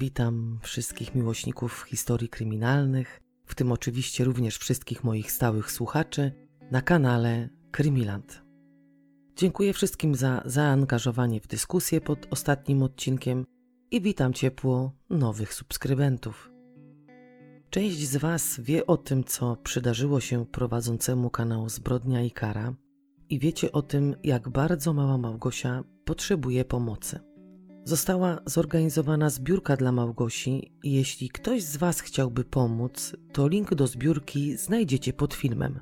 Witam wszystkich miłośników historii kryminalnych, w tym oczywiście również wszystkich moich stałych słuchaczy na kanale Krymiland. Dziękuję wszystkim za zaangażowanie w dyskusję pod ostatnim odcinkiem i witam ciepło nowych subskrybentów. Część z Was wie o tym, co przydarzyło się prowadzącemu kanał Zbrodnia i Kara i wiecie o tym, jak bardzo mała Małgosia potrzebuje pomocy. Została zorganizowana zbiórka dla Małgosi jeśli ktoś z Was chciałby pomóc, to link do zbiórki znajdziecie pod filmem.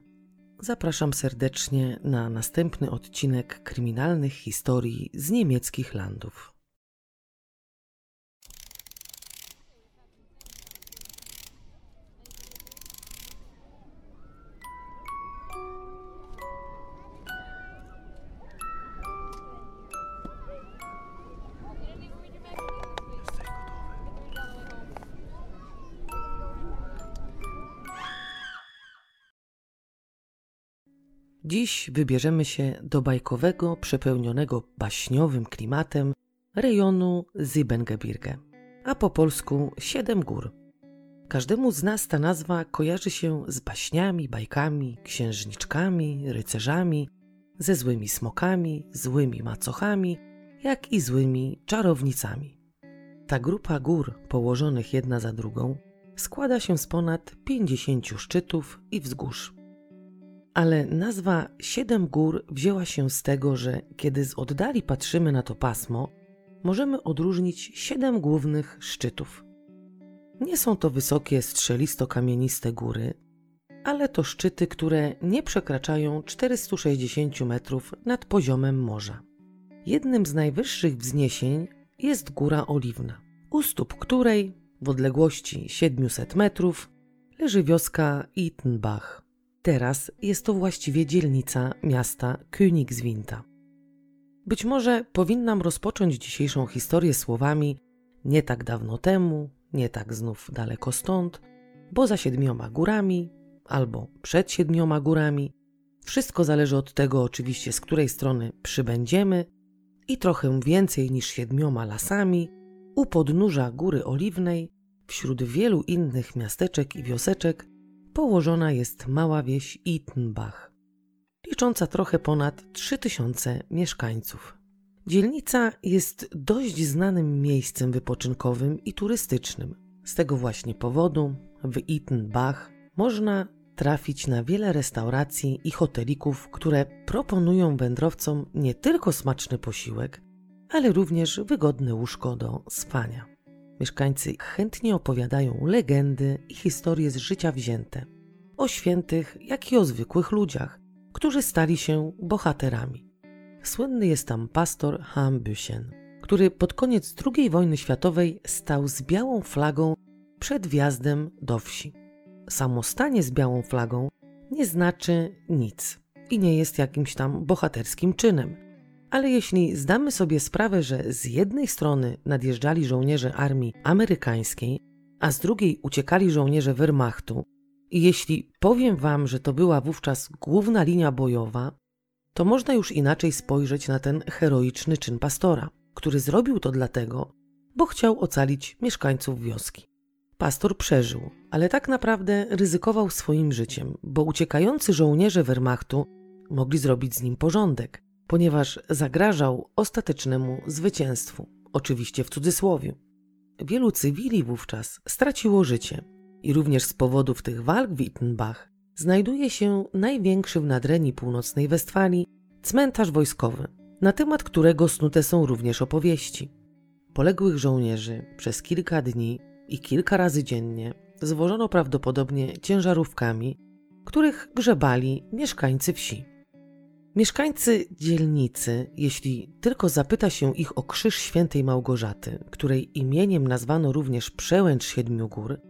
Zapraszam serdecznie na następny odcinek kryminalnych historii z niemieckich landów. Dziś wybierzemy się do bajkowego, przepełnionego baśniowym klimatem rejonu Siebengebirge, a po polsku Siedem Gór. Każdemu z nas ta nazwa kojarzy się z baśniami, bajkami, księżniczkami, rycerzami, ze złymi smokami, złymi macochami, jak i złymi czarownicami. Ta grupa gór położonych jedna za drugą składa się z ponad 50 szczytów i wzgórz ale nazwa Siedem Gór wzięła się z tego, że kiedy z oddali patrzymy na to pasmo, możemy odróżnić siedem głównych szczytów. Nie są to wysokie, strzelisto-kamieniste góry, ale to szczyty, które nie przekraczają 460 metrów nad poziomem morza. Jednym z najwyższych wzniesień jest Góra Oliwna, u stóp której, w odległości 700 metrów, leży wioska Ittenbach. Teraz jest to właściwie dzielnica miasta Königswinter. Być może powinnam rozpocząć dzisiejszą historię słowami nie tak dawno temu, nie tak znów daleko stąd, bo za siedmioma górami albo przed siedmioma górami. Wszystko zależy od tego oczywiście, z której strony przybędziemy i trochę więcej niż siedmioma lasami u podnóża Góry Oliwnej, wśród wielu innych miasteczek i wioseczek, położona jest mała wieś Ittenbach, licząca trochę ponad 3000 mieszkańców. Dzielnica jest dość znanym miejscem wypoczynkowym i turystycznym. Z tego właśnie powodu w Ittenbach można trafić na wiele restauracji i hotelików, które proponują wędrowcom nie tylko smaczny posiłek, ale również wygodne łóżko do spania. Mieszkańcy chętnie opowiadają legendy i historie z życia wzięte. O świętych, jak i o zwykłych ludziach, którzy stali się bohaterami. Słynny jest tam pastor Hambüchen, który pod koniec II wojny światowej stał z białą flagą przed wjazdem do wsi. Samostanie z białą flagą nie znaczy nic i nie jest jakimś tam bohaterskim czynem – ale jeśli zdamy sobie sprawę, że z jednej strony nadjeżdżali żołnierze armii amerykańskiej, a z drugiej uciekali żołnierze Wehrmachtu, i jeśli powiem Wam, że to była wówczas główna linia bojowa, to można już inaczej spojrzeć na ten heroiczny czyn pastora, który zrobił to dlatego, bo chciał ocalić mieszkańców wioski. Pastor przeżył, ale tak naprawdę ryzykował swoim życiem, bo uciekający żołnierze Wehrmachtu mogli zrobić z nim porządek ponieważ zagrażał ostatecznemu zwycięstwu, oczywiście w cudzysłowie. Wielu cywili wówczas straciło życie i również z powodów tych walk w Wittenbach znajduje się największy w nadrenii północnej Westfalii cmentarz wojskowy, na temat którego snute są również opowieści. Poległych żołnierzy przez kilka dni i kilka razy dziennie zwożono prawdopodobnie ciężarówkami, których grzebali mieszkańcy wsi. Mieszkańcy dzielnicy, jeśli tylko zapyta się ich o krzyż świętej Małgorzaty, której imieniem nazwano również przełęcz Siedmiu Gór,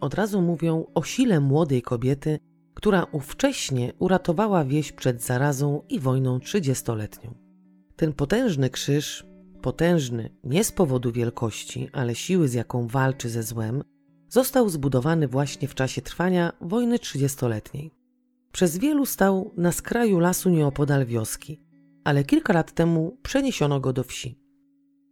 od razu mówią o sile młodej kobiety, która ówcześnie uratowała wieś przed zarazą i wojną trzydziestoletnią. Ten potężny krzyż, potężny nie z powodu wielkości, ale siły, z jaką walczy ze złem, został zbudowany właśnie w czasie trwania wojny trzydziestoletniej. Przez wielu stał na skraju lasu nieopodal wioski, ale kilka lat temu przeniesiono go do wsi.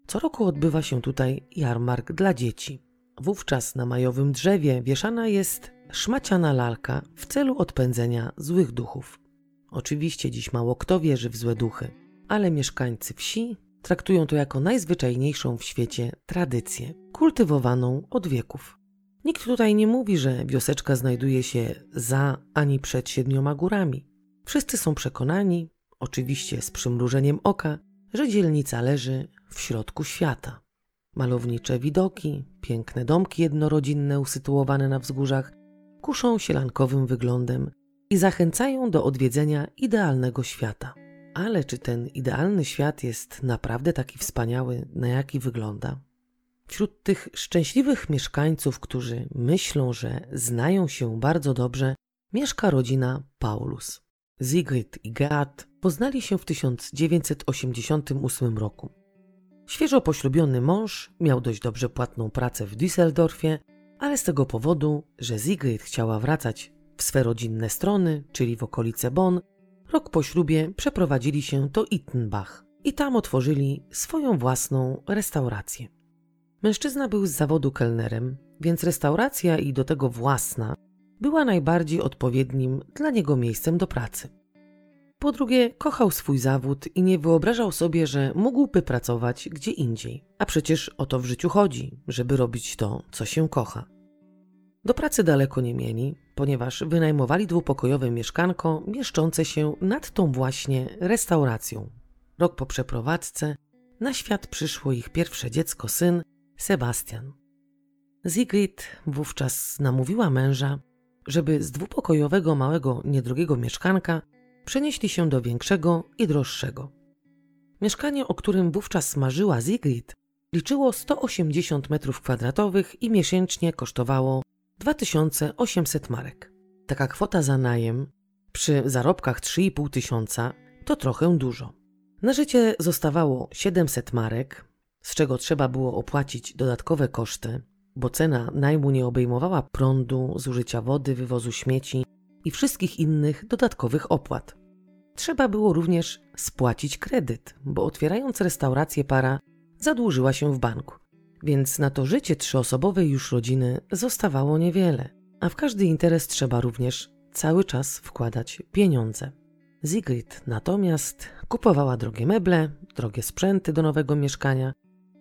Co roku odbywa się tutaj jarmark dla dzieci. Wówczas na majowym drzewie wieszana jest szmaciana lalka w celu odpędzenia złych duchów. Oczywiście dziś mało kto wierzy w złe duchy, ale mieszkańcy wsi traktują to jako najzwyczajniejszą w świecie tradycję, kultywowaną od wieków. Nikt tutaj nie mówi, że wioseczka znajduje się za ani przed siedmioma górami. Wszyscy są przekonani, oczywiście z przymrużeniem oka, że dzielnica leży w środku świata. Malownicze widoki, piękne domki jednorodzinne usytuowane na wzgórzach kuszą sielankowym wyglądem i zachęcają do odwiedzenia idealnego świata. Ale czy ten idealny świat jest naprawdę taki wspaniały, na jaki wygląda? Wśród tych szczęśliwych mieszkańców, którzy myślą, że znają się bardzo dobrze, mieszka rodzina Paulus. Sigrid i Geat poznali się w 1988 roku. Świeżo poślubiony mąż miał dość dobrze płatną pracę w Düsseldorfie, ale z tego powodu, że Sigrid chciała wracać w swe rodzinne strony, czyli w okolice Bonn, rok po ślubie przeprowadzili się do Ittenbach i tam otworzyli swoją własną restaurację. Mężczyzna był z zawodu kelnerem, więc restauracja i do tego własna była najbardziej odpowiednim dla niego miejscem do pracy. Po drugie, kochał swój zawód i nie wyobrażał sobie, że mógłby pracować gdzie indziej. A przecież o to w życiu chodzi, żeby robić to, co się kocha. Do pracy daleko nie mieli, ponieważ wynajmowali dwupokojowe mieszkanko mieszczące się nad tą właśnie restauracją. Rok po przeprowadzce na świat przyszło ich pierwsze dziecko, syn Sebastian. Sigrid wówczas namówiła męża, żeby z dwupokojowego małego, niedrogiego mieszkanka przenieśli się do większego i droższego. Mieszkanie, o którym wówczas marzyła Sigrid, liczyło 180 m2 i miesięcznie kosztowało 2800 marek. Taka kwota za najem przy zarobkach 3,5 tysiąca to trochę dużo. Na życie zostawało 700 marek, z czego trzeba było opłacić dodatkowe koszty, bo cena najmu nie obejmowała prądu, zużycia wody, wywozu śmieci i wszystkich innych dodatkowych opłat. Trzeba było również spłacić kredyt, bo otwierając restaurację para zadłużyła się w banku, więc na to życie trzyosobowej już rodziny zostawało niewiele, a w każdy interes trzeba również cały czas wkładać pieniądze. Sigrid natomiast kupowała drogie meble, drogie sprzęty do nowego mieszkania,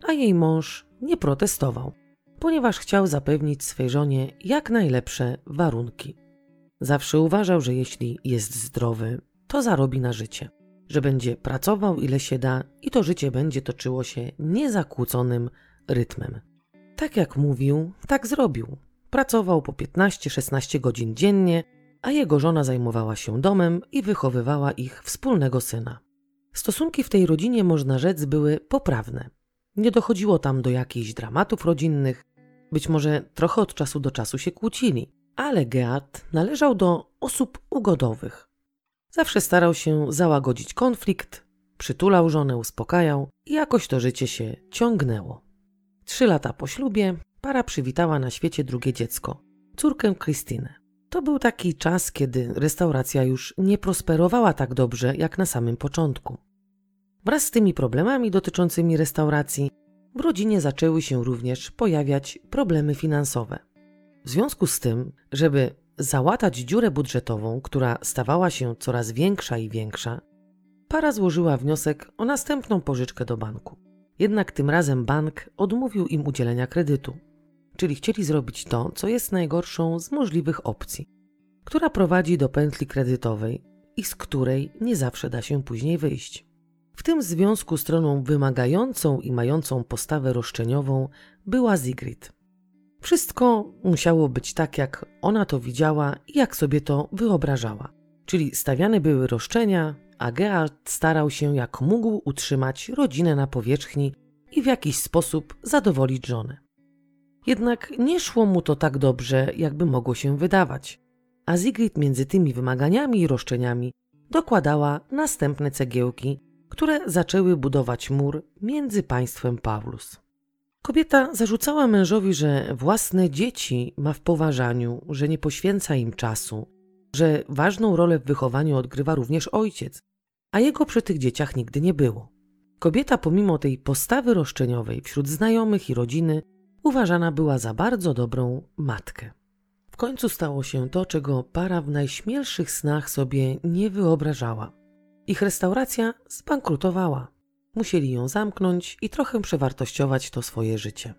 a jej mąż nie protestował, ponieważ chciał zapewnić swej żonie jak najlepsze warunki. Zawsze uważał, że jeśli jest zdrowy, to zarobi na życie, że będzie pracował ile się da i to życie będzie toczyło się niezakłóconym rytmem. Tak jak mówił, tak zrobił. Pracował po 15-16 godzin dziennie, a jego żona zajmowała się domem i wychowywała ich wspólnego syna. Stosunki w tej rodzinie, można rzec, były poprawne. Nie dochodziło tam do jakichś dramatów rodzinnych, być może trochę od czasu do czasu się kłócili, ale Geat należał do osób ugodowych. Zawsze starał się załagodzić konflikt, przytulał żonę, uspokajał i jakoś to życie się ciągnęło. Trzy lata po ślubie para przywitała na świecie drugie dziecko, córkę Krystynę. To był taki czas, kiedy restauracja już nie prosperowała tak dobrze jak na samym początku. Wraz z tymi problemami dotyczącymi restauracji w rodzinie zaczęły się również pojawiać problemy finansowe. W związku z tym, żeby załatać dziurę budżetową, która stawała się coraz większa i większa, para złożyła wniosek o następną pożyczkę do banku. Jednak tym razem bank odmówił im udzielenia kredytu, czyli chcieli zrobić to, co jest najgorszą z możliwych opcji, która prowadzi do pętli kredytowej i z której nie zawsze da się później wyjść. W tym związku stroną wymagającą i mającą postawę roszczeniową była Sigrid. Wszystko musiało być tak, jak ona to widziała i jak sobie to wyobrażała. Czyli stawiane były roszczenia, a Gerald starał się jak mógł utrzymać rodzinę na powierzchni i w jakiś sposób zadowolić żonę. Jednak nie szło mu to tak dobrze, jakby mogło się wydawać, a Sigrid między tymi wymaganiami i roszczeniami dokładała następne cegiełki, które zaczęły budować mur między państwem Paulus. Kobieta zarzucała mężowi, że własne dzieci ma w poważaniu, że nie poświęca im czasu, że ważną rolę w wychowaniu odgrywa również ojciec, a jego przy tych dzieciach nigdy nie było. Kobieta, pomimo tej postawy roszczeniowej wśród znajomych i rodziny, uważana była za bardzo dobrą matkę. W końcu stało się to, czego para w najśmielszych snach sobie nie wyobrażała. Ich restauracja zbankrutowała. Musieli ją zamknąć i trochę przewartościować to swoje życie.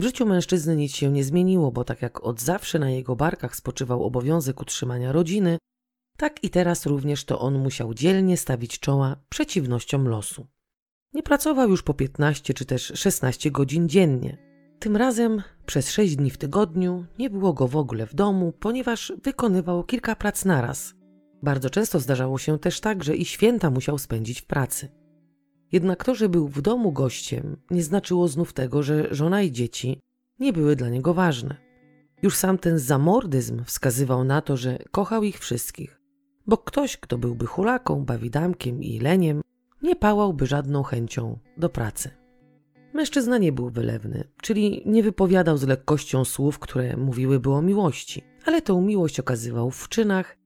W życiu mężczyzny nic się nie zmieniło, bo tak jak od zawsze na jego barkach spoczywał obowiązek utrzymania rodziny, tak i teraz również to on musiał dzielnie stawić czoła przeciwnościom losu. Nie pracował już po 15 czy też 16 godzin dziennie. Tym razem przez 6 dni w tygodniu nie było go w ogóle w domu, ponieważ wykonywał kilka prac naraz. Bardzo często zdarzało się też tak, że i święta musiał spędzić w pracy. Jednak to, że był w domu gościem, nie znaczyło znów tego, że żona i dzieci nie były dla niego ważne. Już sam ten zamordyzm wskazywał na to, że kochał ich wszystkich, bo ktoś, kto byłby hulaką, bawidamkiem i leniem, nie pałałby żadną chęcią do pracy. Mężczyzna nie był wylewny, czyli nie wypowiadał z lekkością słów, które mówiłyby o miłości, ale tę miłość okazywał w czynach,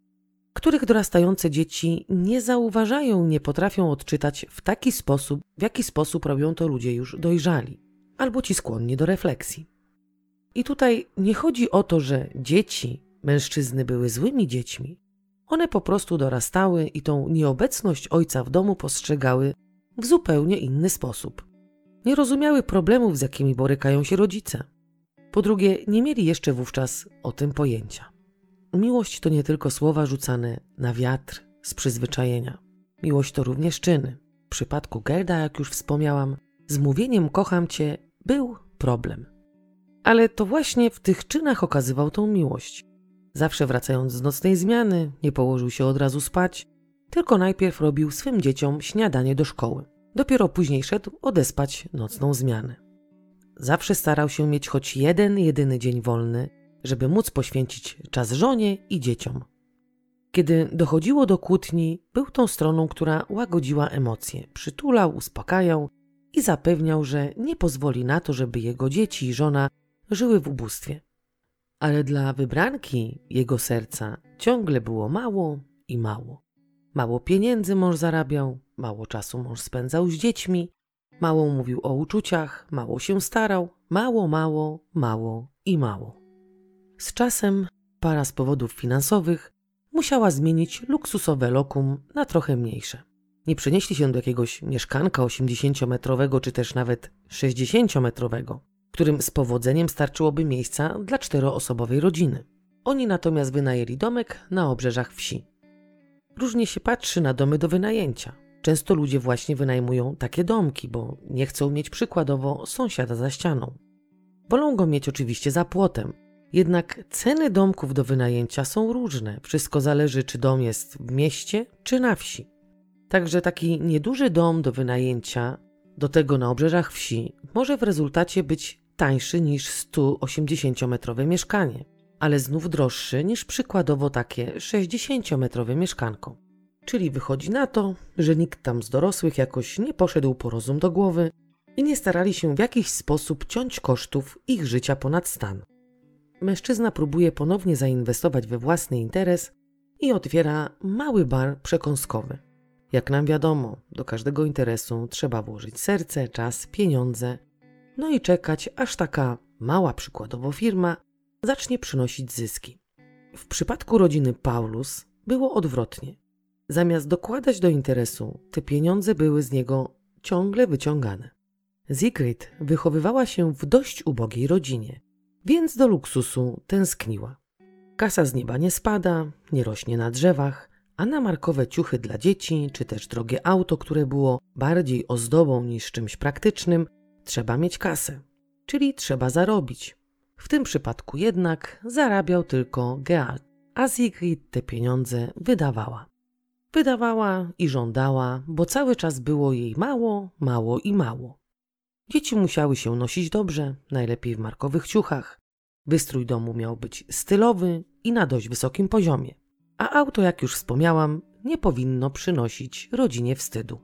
których dorastające dzieci nie zauważają, nie potrafią odczytać w taki sposób, w jaki sposób robią to ludzie już dojrzali, albo ci skłonni do refleksji. I tutaj nie chodzi o to, że dzieci mężczyzny były złymi dziećmi. One po prostu dorastały i tą nieobecność ojca w domu postrzegały w zupełnie inny sposób. Nie rozumiały problemów, z jakimi borykają się rodzice. Po drugie, nie mieli jeszcze wówczas o tym pojęcia. Miłość to nie tylko słowa rzucane na wiatr z przyzwyczajenia. Miłość to również czyny. W przypadku Gerda, jak już wspomniałam, z mówieniem kocham cię był problem. Ale to właśnie w tych czynach okazywał tą miłość. Zawsze wracając z nocnej zmiany, nie położył się od razu spać, tylko najpierw robił swym dzieciom śniadanie do szkoły. Dopiero później szedł odespać nocną zmianę. Zawsze starał się mieć choć jeden, jedyny dzień wolny, żeby móc poświęcić czas żonie i dzieciom. Kiedy dochodziło do kłótni, był tą stroną, która łagodziła emocje, przytulał, uspokajał i zapewniał, że nie pozwoli na to, żeby jego dzieci i żona żyły w ubóstwie. Ale dla wybranki jego serca ciągle było mało i mało. Mało pieniędzy mąż zarabiał, mało czasu mąż spędzał z dziećmi, mało mówił o uczuciach, mało się starał, mało, mało, mało i mało. Z czasem para z powodów finansowych musiała zmienić luksusowe lokum na trochę mniejsze. Nie przenieśli się do jakiegoś mieszkanka 80-metrowego czy też nawet 60-metrowego, którym z powodzeniem starczyłoby miejsca dla czteroosobowej rodziny. Oni natomiast wynajęli domek na obrzeżach wsi. Różnie się patrzy na domy do wynajęcia. Często ludzie właśnie wynajmują takie domki, bo nie chcą mieć przykładowo sąsiada za ścianą. Wolą go mieć oczywiście za płotem, jednak ceny domków do wynajęcia są różne. Wszystko zależy, czy dom jest w mieście, czy na wsi. Także taki nieduży dom do wynajęcia, do tego na obrzeżach wsi, może w rezultacie być tańszy niż 180-metrowe mieszkanie, ale znów droższy niż przykładowo takie 60-metrowe mieszkanko. Czyli wychodzi na to, że nikt tam z dorosłych jakoś nie poszedł po rozum do głowy i nie starali się w jakiś sposób ciąć kosztów ich życia ponad stan. Mężczyzna próbuje ponownie zainwestować we własny interes i otwiera mały bar przekąskowy. Jak nam wiadomo, do każdego interesu trzeba włożyć serce, czas, pieniądze, no i czekać, aż taka mała przykładowo firma zacznie przynosić zyski. W przypadku rodziny Paulus było odwrotnie. Zamiast dokładać do interesu, te pieniądze były z niego ciągle wyciągane. Sigrid wychowywała się w dość ubogiej rodzinie, więc do luksusu tęskniła. Kasa z nieba nie spada, nie rośnie na drzewach, a na markowe ciuchy dla dzieci, czy też drogie auto, które było bardziej ozdobą niż czymś praktycznym, trzeba mieć kasę, czyli trzeba zarobić. W tym przypadku jednak zarabiał tylko Gealt, a Sigrid te pieniądze wydawała. Wydawała i żądała, bo cały czas było jej mało, mało i mało. Dzieci musiały się nosić dobrze, najlepiej w markowych ciuchach. Wystrój domu miał być stylowy i na dość wysokim poziomie. A auto, jak już wspomniałam, nie powinno przynosić rodzinie wstydu.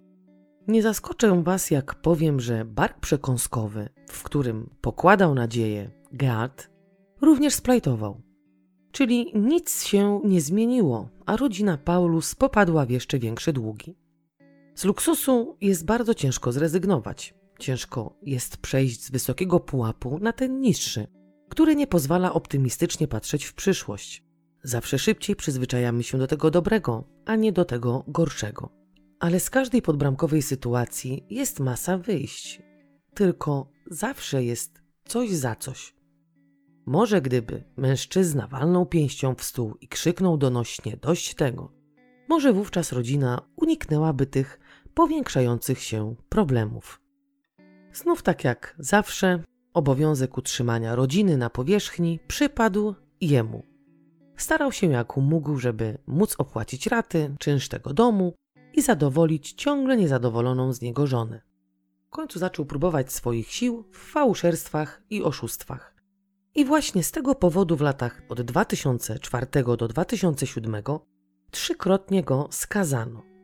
Nie zaskoczę Was, jak powiem, że bark przekąskowy, w którym pokładał nadzieję Geart, również splajtował. Czyli nic się nie zmieniło, a rodzina Paulus popadła w jeszcze większe długi. Z luksusu jest bardzo ciężko zrezygnować. Ciężko jest przejść z wysokiego pułapu na ten niższy, który nie pozwala optymistycznie patrzeć w przyszłość. Zawsze szybciej przyzwyczajamy się do tego dobrego, a nie do tego gorszego. Ale z każdej podbramkowej sytuacji jest masa wyjść. Tylko zawsze jest coś za coś. Może gdyby mężczyzna walnął pięścią w stół i krzyknął donośnie dość tego, może wówczas rodzina uniknęłaby tych powiększających się problemów. Znów tak jak zawsze, obowiązek utrzymania rodziny na powierzchni przypadł jemu. Starał się jak mógł, żeby móc opłacić raty, czynsz tego domu i zadowolić ciągle niezadowoloną z niego żonę. W końcu zaczął próbować swoich sił w fałszerstwach i oszustwach. I właśnie z tego powodu w latach od 2004 do 2007 trzykrotnie go skazano.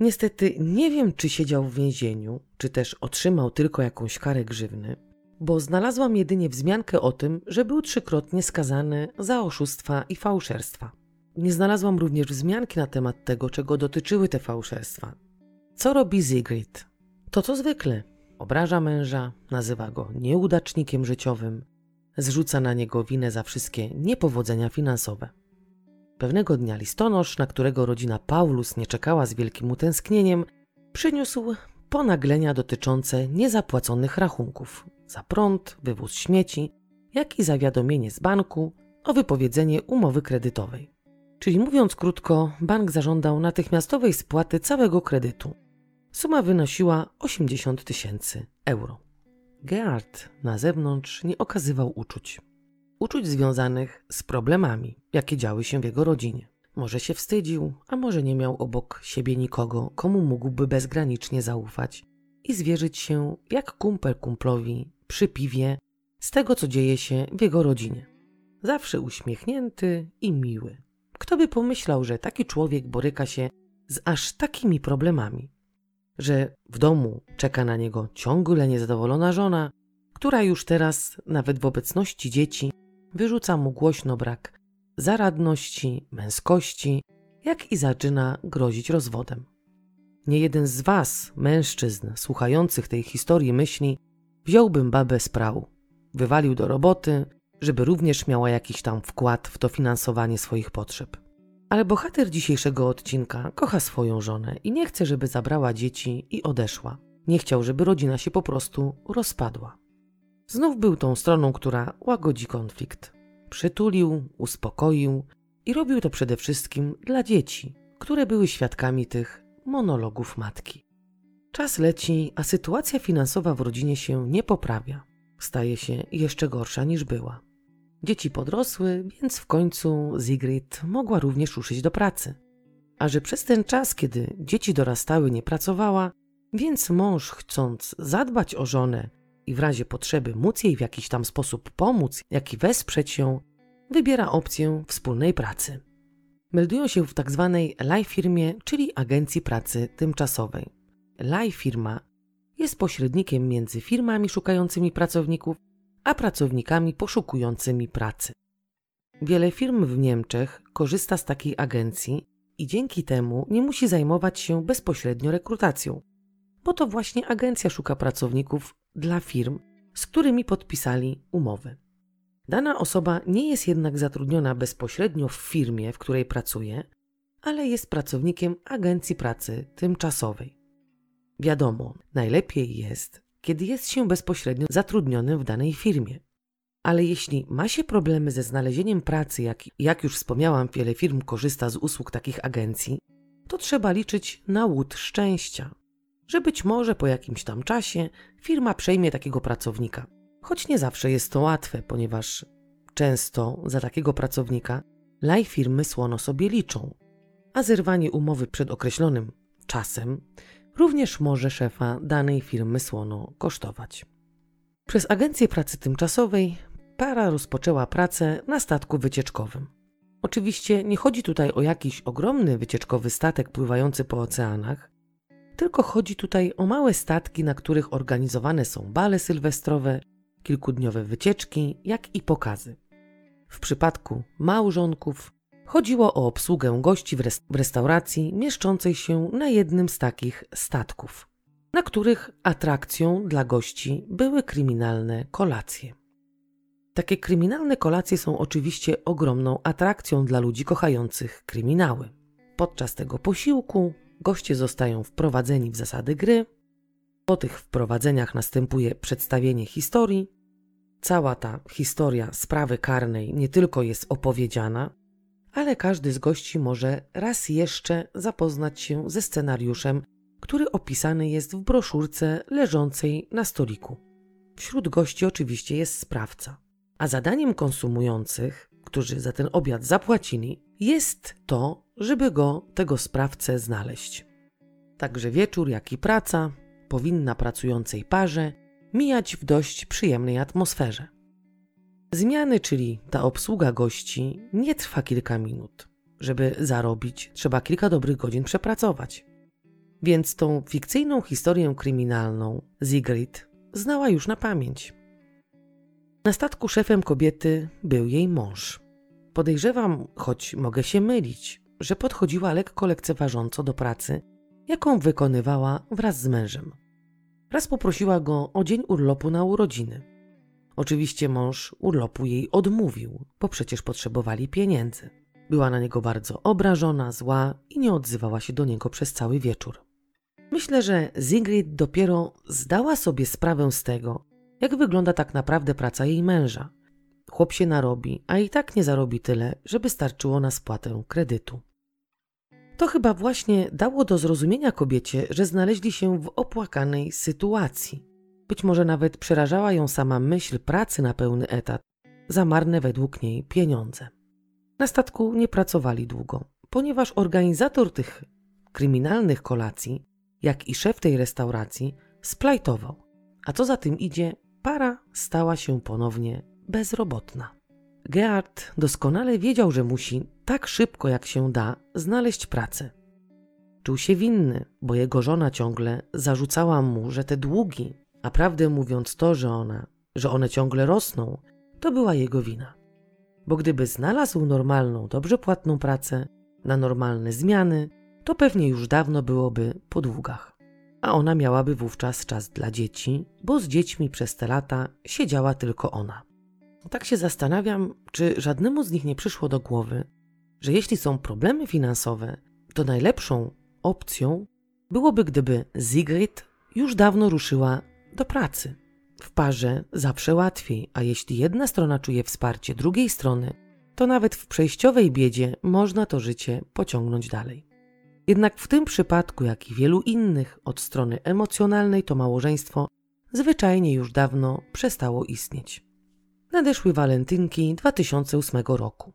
Niestety nie wiem, czy siedział w więzieniu, czy też otrzymał tylko jakąś karę grzywny, bo znalazłam jedynie wzmiankę o tym, że był trzykrotnie skazany za oszustwa i fałszerstwa. Nie znalazłam również wzmianki na temat tego, czego dotyczyły te fałszerstwa. Co robi Sigrid? To co zwykle. Obraża męża, nazywa go nieudacznikiem życiowym, zrzuca na niego winę za wszystkie niepowodzenia finansowe. Pewnego dnia listonosz, na którego rodzina Paulus nie czekała z wielkim utęsknieniem, przyniósł ponaglenia dotyczące niezapłaconych rachunków za prąd, wywóz śmieci, jak i zawiadomienie z banku o wypowiedzenie umowy kredytowej. Czyli mówiąc krótko, bank zażądał natychmiastowej spłaty całego kredytu. Suma wynosiła 80 tysięcy euro. Gerard na zewnątrz nie okazywał uczuć. Uczuć związanych z problemami, jakie działy się w jego rodzinie. Może się wstydził, a może nie miał obok siebie nikogo, komu mógłby bezgranicznie zaufać i zwierzyć się jak kumpel kumplowi przy piwie z tego, co dzieje się w jego rodzinie. Zawsze uśmiechnięty i miły. Kto by pomyślał, że taki człowiek boryka się z aż takimi problemami? Że w domu czeka na niego ciągle niezadowolona żona, która już teraz, nawet w obecności dzieci, wyrzuca mu głośno brak zaradności, męskości, jak i zaczyna grozić rozwodem. Nie jeden z was, mężczyzn, słuchających tej historii, myśli, wziąłbym babę z prału, wywalił do roboty, żeby również miała jakiś tam wkład w dofinansowanie swoich potrzeb. Ale bohater dzisiejszego odcinka kocha swoją żonę i nie chce, żeby zabrała dzieci i odeszła. Nie chciał, żeby rodzina się po prostu rozpadła. Znów był tą stroną, która łagodzi konflikt. Przytulił, uspokoił i robił to przede wszystkim dla dzieci, które były świadkami tych monologów matki. Czas leci, a sytuacja finansowa w rodzinie się nie poprawia. Staje się jeszcze gorsza niż była. Dzieci podrosły, więc w końcu Sigrid mogła również ruszyć do pracy. A że przez ten czas, kiedy dzieci dorastały, nie pracowała, więc mąż, chcąc zadbać o żonę i w razie potrzeby móc jej w jakiś tam sposób pomóc, jak i wesprzeć ją, wybiera opcję wspólnej pracy. Meldują się w tzw. Tak live firmie, czyli agencji pracy tymczasowej. Live firma jest pośrednikiem między firmami szukającymi pracowników, a pracownikami poszukującymi pracy. Wiele firm w Niemczech korzysta z takiej agencji i dzięki temu nie musi zajmować się bezpośrednio rekrutacją, bo to właśnie agencja szuka pracowników dla firm, z którymi podpisali umowy. Dana osoba nie jest jednak zatrudniona bezpośrednio w firmie, w której pracuje, ale jest pracownikiem agencji pracy tymczasowej. Wiadomo, najlepiej jest, kiedy jest się bezpośrednio zatrudnionym w danej firmie. Ale jeśli ma się problemy ze znalezieniem pracy, jak, jak już wspomniałam, wiele firm korzysta z usług takich agencji, to trzeba liczyć na łód szczęścia że być może po jakimś tam czasie firma przejmie takiego pracownika. Choć nie zawsze jest to łatwe, ponieważ często za takiego pracownika laj firmy słono sobie liczą, a zerwanie umowy przed określonym czasem również może szefa danej firmy słono kosztować. Przez agencję pracy tymczasowej para rozpoczęła pracę na statku wycieczkowym. Oczywiście nie chodzi tutaj o jakiś ogromny wycieczkowy statek pływający po oceanach, tylko chodzi tutaj o małe statki, na których organizowane są bale sylwestrowe, kilkudniowe wycieczki, jak i pokazy. W przypadku małżonków Chodziło o obsługę gości w, res- w restauracji mieszczącej się na jednym z takich statków, na których atrakcją dla gości były kryminalne kolacje. Takie kryminalne kolacje są oczywiście ogromną atrakcją dla ludzi kochających kryminały. Podczas tego posiłku goście zostają wprowadzeni w zasady gry. Po tych wprowadzeniach następuje przedstawienie historii. Cała ta historia sprawy karnej nie tylko jest opowiedziana, ale każdy z gości może raz jeszcze zapoznać się ze scenariuszem, który opisany jest w broszurce leżącej na stoliku. Wśród gości oczywiście jest sprawca, a zadaniem konsumujących, którzy za ten obiad zapłacili, jest to, żeby go, tego sprawcę, znaleźć. Także wieczór, jak i praca powinna pracującej parze mijać w dość przyjemnej atmosferze. Zmiany, czyli ta obsługa gości, nie trwa kilka minut. Żeby zarobić, trzeba kilka dobrych godzin przepracować. Więc tą fikcyjną historię kryminalną Sigrid znała już na pamięć. Na statku szefem kobiety był jej mąż. Podejrzewam, choć mogę się mylić, że podchodziła lekko lekceważąco do pracy, jaką wykonywała wraz z mężem. Raz poprosiła go o dzień urlopu na urodziny. Oczywiście mąż urlopu jej odmówił, bo przecież potrzebowali pieniędzy. Była na niego bardzo obrażona, zła i nie odzywała się do niego przez cały wieczór. Myślę, że Sigrid dopiero zdała sobie sprawę z tego, jak wygląda tak naprawdę praca jej męża. Chłop się narobi, a i tak nie zarobi tyle, żeby starczyło na spłatę kredytu. To chyba właśnie dało do zrozumienia kobiecie, że znaleźli się w opłakanej sytuacji. Być może nawet przerażała ją sama myśl pracy na pełny etat, za marne według niej pieniądze. Na statku nie pracowali długo, ponieważ organizator tych kryminalnych kolacji, jak i szef tej restauracji, splajtował, a co za tym idzie, para stała się ponownie bezrobotna. Gerard doskonale wiedział, że musi tak szybko jak się da znaleźć pracę. Czuł się winny, bo jego żona ciągle zarzucała mu, że te długi, a prawdę mówiąc to, że ona, że one ciągle rosną, to była jego wina. Bo gdyby znalazł normalną, dobrze płatną pracę, na normalne zmiany, to pewnie już dawno byłoby po długach. A ona miałaby wówczas czas dla dzieci, bo z dziećmi przez te lata siedziała tylko ona. Tak się zastanawiam, czy żadnemu z nich nie przyszło do głowy, że jeśli są problemy finansowe, to najlepszą opcją byłoby, gdyby Sigrid już dawno ruszyła do pracy. W parze zawsze łatwiej, a jeśli jedna strona czuje wsparcie drugiej strony, to nawet w przejściowej biedzie można to życie pociągnąć dalej. Jednak w tym przypadku, jak i wielu innych, od strony emocjonalnej to małżeństwo zwyczajnie już dawno przestało istnieć. Nadeszły walentynki 2008 roku.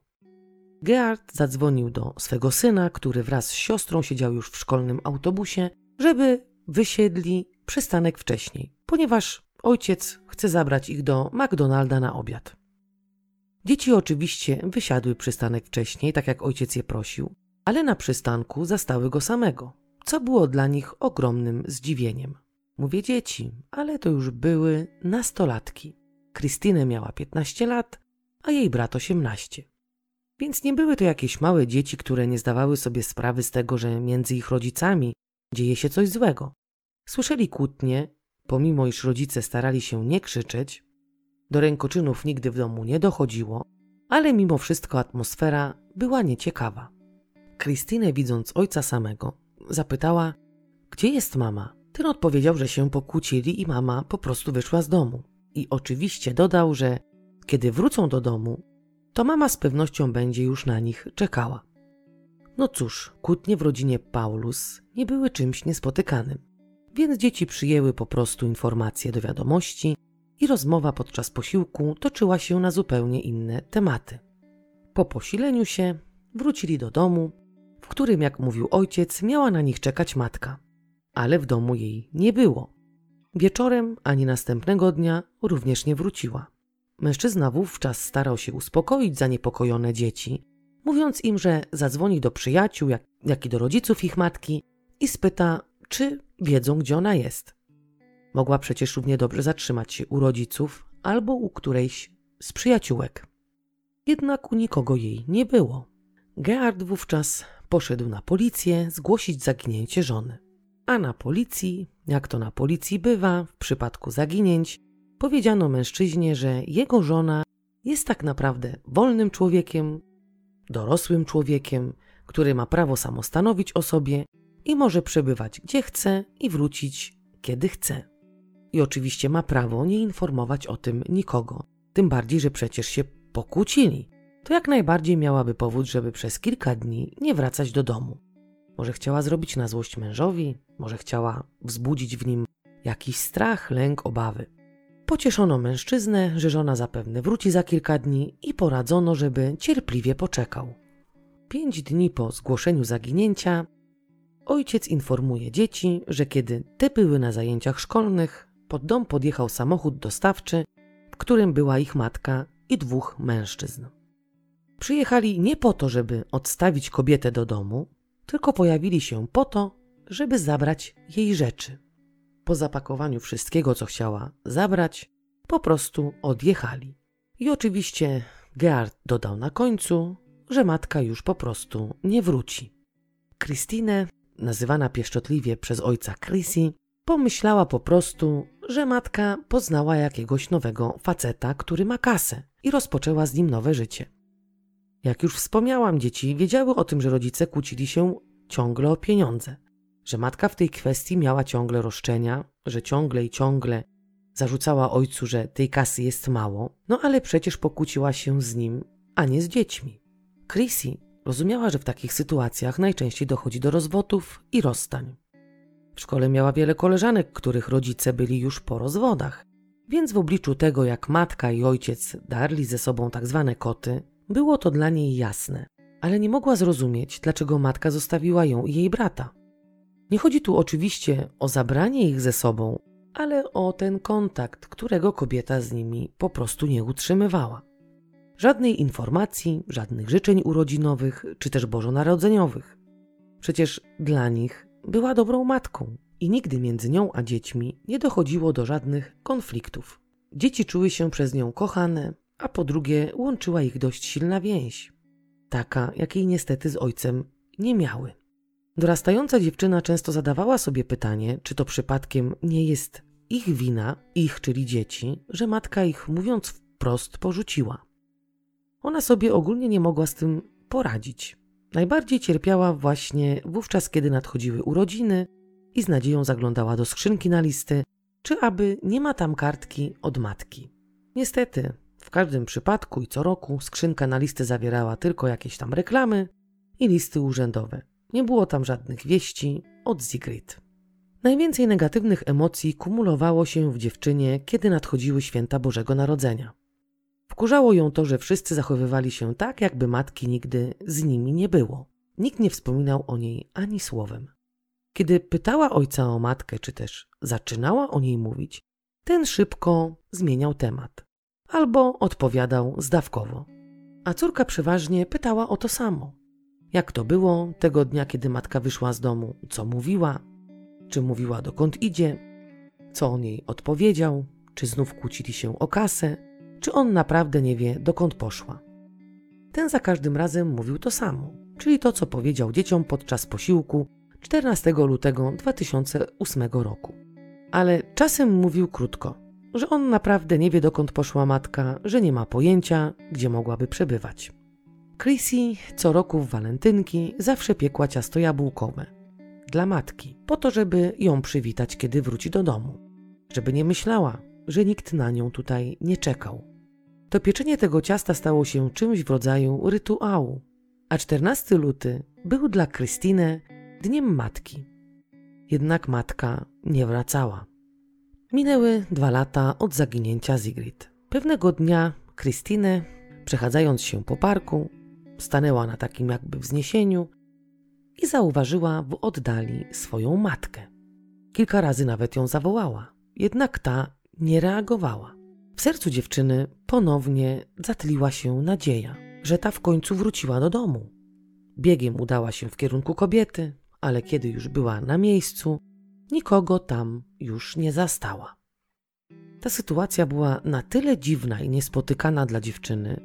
Gerard zadzwonił do swego syna, który wraz z siostrą siedział już w szkolnym autobusie, żeby wysiedli przystanek wcześniej, ponieważ ojciec chce zabrać ich do McDonalda na obiad. Dzieci oczywiście wysiadły przystanek wcześniej, tak jak ojciec je prosił, ale na przystanku zastały go samego, co było dla nich ogromnym zdziwieniem. Mówię dzieci, ale to już były nastolatki. Krystynę miała 15 lat, a jej brat 18. Więc nie były to jakieś małe dzieci, które nie zdawały sobie sprawy z tego, że między ich rodzicami dzieje się coś złego. Słyszeli kłótnie, pomimo iż rodzice starali się nie krzyczeć, do rękoczynów nigdy w domu nie dochodziło, ale mimo wszystko atmosfera była nieciekawa. Krystynę, widząc ojca samego, zapytała, gdzie jest mama? Ten odpowiedział, że się pokłócili i mama po prostu wyszła z domu. I oczywiście dodał, że kiedy wrócą do domu, to mama z pewnością będzie już na nich czekała. No cóż, kłótnie w rodzinie Paulus nie były czymś niespotykanym, więc dzieci przyjęły po prostu informacje do wiadomości i rozmowa podczas posiłku toczyła się na zupełnie inne tematy. Po posileniu się wrócili do domu, w którym, jak mówił ojciec, miała na nich czekać matka, ale w domu jej nie było. Wieczorem ani następnego dnia również nie wróciła. Mężczyzna wówczas starał się uspokoić zaniepokojone dzieci, mówiąc im, że zadzwoni do przyjaciół, jak, jak i do rodziców ich matki i spyta, czy wiedzą, gdzie ona jest. Mogła przecież równie dobrze zatrzymać się u rodziców albo u którejś z przyjaciółek. Jednak u nikogo jej nie było. Gerard wówczas poszedł na policję zgłosić zaginięcie żony. A na policji, jak to na policji bywa w przypadku zaginięć, powiedziano mężczyźnie, że jego żona jest tak naprawdę wolnym człowiekiem, dorosłym człowiekiem, który ma prawo samostanowić o sobie i może przebywać gdzie chce i wrócić kiedy chce. I oczywiście ma prawo nie informować o tym nikogo, tym bardziej, że przecież się pokłócili. To jak najbardziej miałaby powód, żeby przez kilka dni nie wracać do domu. Może chciała zrobić na złość mężowi, może chciała wzbudzić w nim jakiś strach, lęk, obawy. Pocieszono mężczyznę, że żona zapewne wróci za kilka dni i poradzono, żeby cierpliwie poczekał. Pięć dni po zgłoszeniu zaginięcia ojciec informuje dzieci, że kiedy te były na zajęciach szkolnych, pod dom podjechał samochód dostawczy, w którym była ich matka i dwóch mężczyzn. Przyjechali nie po to, żeby odstawić kobietę do domu, tylko pojawili się po to, żeby zabrać jej rzeczy. Po zapakowaniu wszystkiego, co chciała zabrać, po prostu odjechali. I oczywiście Gerard dodał na końcu, że matka już po prostu nie wróci. Christine, nazywana pieszczotliwie przez ojca Chrissy, pomyślała po prostu, że matka poznała jakiegoś nowego faceta, który ma kasę i rozpoczęła z nim nowe życie. Jak już wspomniałam, dzieci wiedziały o tym, że rodzice kłócili się ciągle o pieniądze, że matka w tej kwestii miała ciągle roszczenia, że ciągle i ciągle zarzucała ojcu, że tej kasy jest mało, no ale przecież pokłóciła się z nim, a nie z dziećmi. Chrissy rozumiała, że w takich sytuacjach najczęściej dochodzi do rozwodów i rozstań. W szkole miała wiele koleżanek, których rodzice byli już po rozwodach, więc w obliczu tego, jak matka i ojciec darli ze sobą tak zwane koty, było to dla niej jasne, ale nie mogła zrozumieć, dlaczego matka zostawiła ją i jej brata. Nie chodzi tu oczywiście o zabranie ich ze sobą, ale o ten kontakt, którego kobieta z nimi po prostu nie utrzymywała. Żadnej informacji, żadnych życzeń urodzinowych czy też bożonarodzeniowych. Przecież dla nich była dobrą matką i nigdy między nią a dziećmi nie dochodziło do żadnych konfliktów. Dzieci czuły się przez nią kochane, a po drugie łączyła ich dość silna więź, taka jakiej niestety z ojcem nie miały. Dorastająca dziewczyna często zadawała sobie pytanie, czy to przypadkiem nie jest ich wina, ich czyli dzieci, że matka ich, mówiąc wprost, porzuciła. Ona sobie ogólnie nie mogła z tym poradzić. Najbardziej cierpiała właśnie wówczas, kiedy nadchodziły urodziny i z nadzieją zaglądała do skrzynki na listy, czy aby nie ma tam kartki od matki. Niestety, w każdym przypadku i co roku skrzynka na listy zawierała tylko jakieś tam reklamy i listy urzędowe. Nie było tam żadnych wieści od Sigrid. Najwięcej negatywnych emocji kumulowało się w dziewczynie, kiedy nadchodziły święta Bożego Narodzenia. Wkurzało ją to, że wszyscy zachowywali się tak, jakby matki nigdy z nimi nie było. Nikt nie wspominał o niej ani słowem. Kiedy pytała ojca o matkę, czy też zaczynała o niej mówić, ten szybko zmieniał temat albo odpowiadał zdawkowo. A córka przeważnie pytała o to samo. Jak to było tego dnia, kiedy matka wyszła z domu, co mówiła, czy mówiła dokąd idzie, co o niej odpowiedział, czy znów kłócili się o kasę, czy on naprawdę nie wie, dokąd poszła. Ten za każdym razem mówił to samo, czyli to, co powiedział dzieciom podczas posiłku 14 lutego 2008 roku. Ale czasem mówił krótko, że on naprawdę nie wie, dokąd poszła matka, że nie ma pojęcia, gdzie mogłaby przebywać. Chrissy co roku w walentynki zawsze piekła ciasto jabłkowe dla matki, po to, żeby ją przywitać, kiedy wróci do domu. Żeby nie myślała, że nikt na nią tutaj nie czekał. To pieczenie tego ciasta stało się czymś w rodzaju rytuału, a 14 luty był dla Krystyny dniem matki. Jednak matka nie wracała. Minęły dwa lata od zaginięcia Sigrid. Pewnego dnia Krystynę, przechadzając się po parku, stanęła na takim jakby wzniesieniu i zauważyła w oddali swoją matkę. Kilka razy nawet ją zawołała, jednak ta nie reagowała. W sercu dziewczyny ponownie zatliła się nadzieja, że ta w końcu wróciła do domu. Biegiem udała się w kierunku kobiety, ale kiedy już była na miejscu, nikogo tam już nie zastała. Ta sytuacja była na tyle dziwna i niespotykana dla dziewczyny,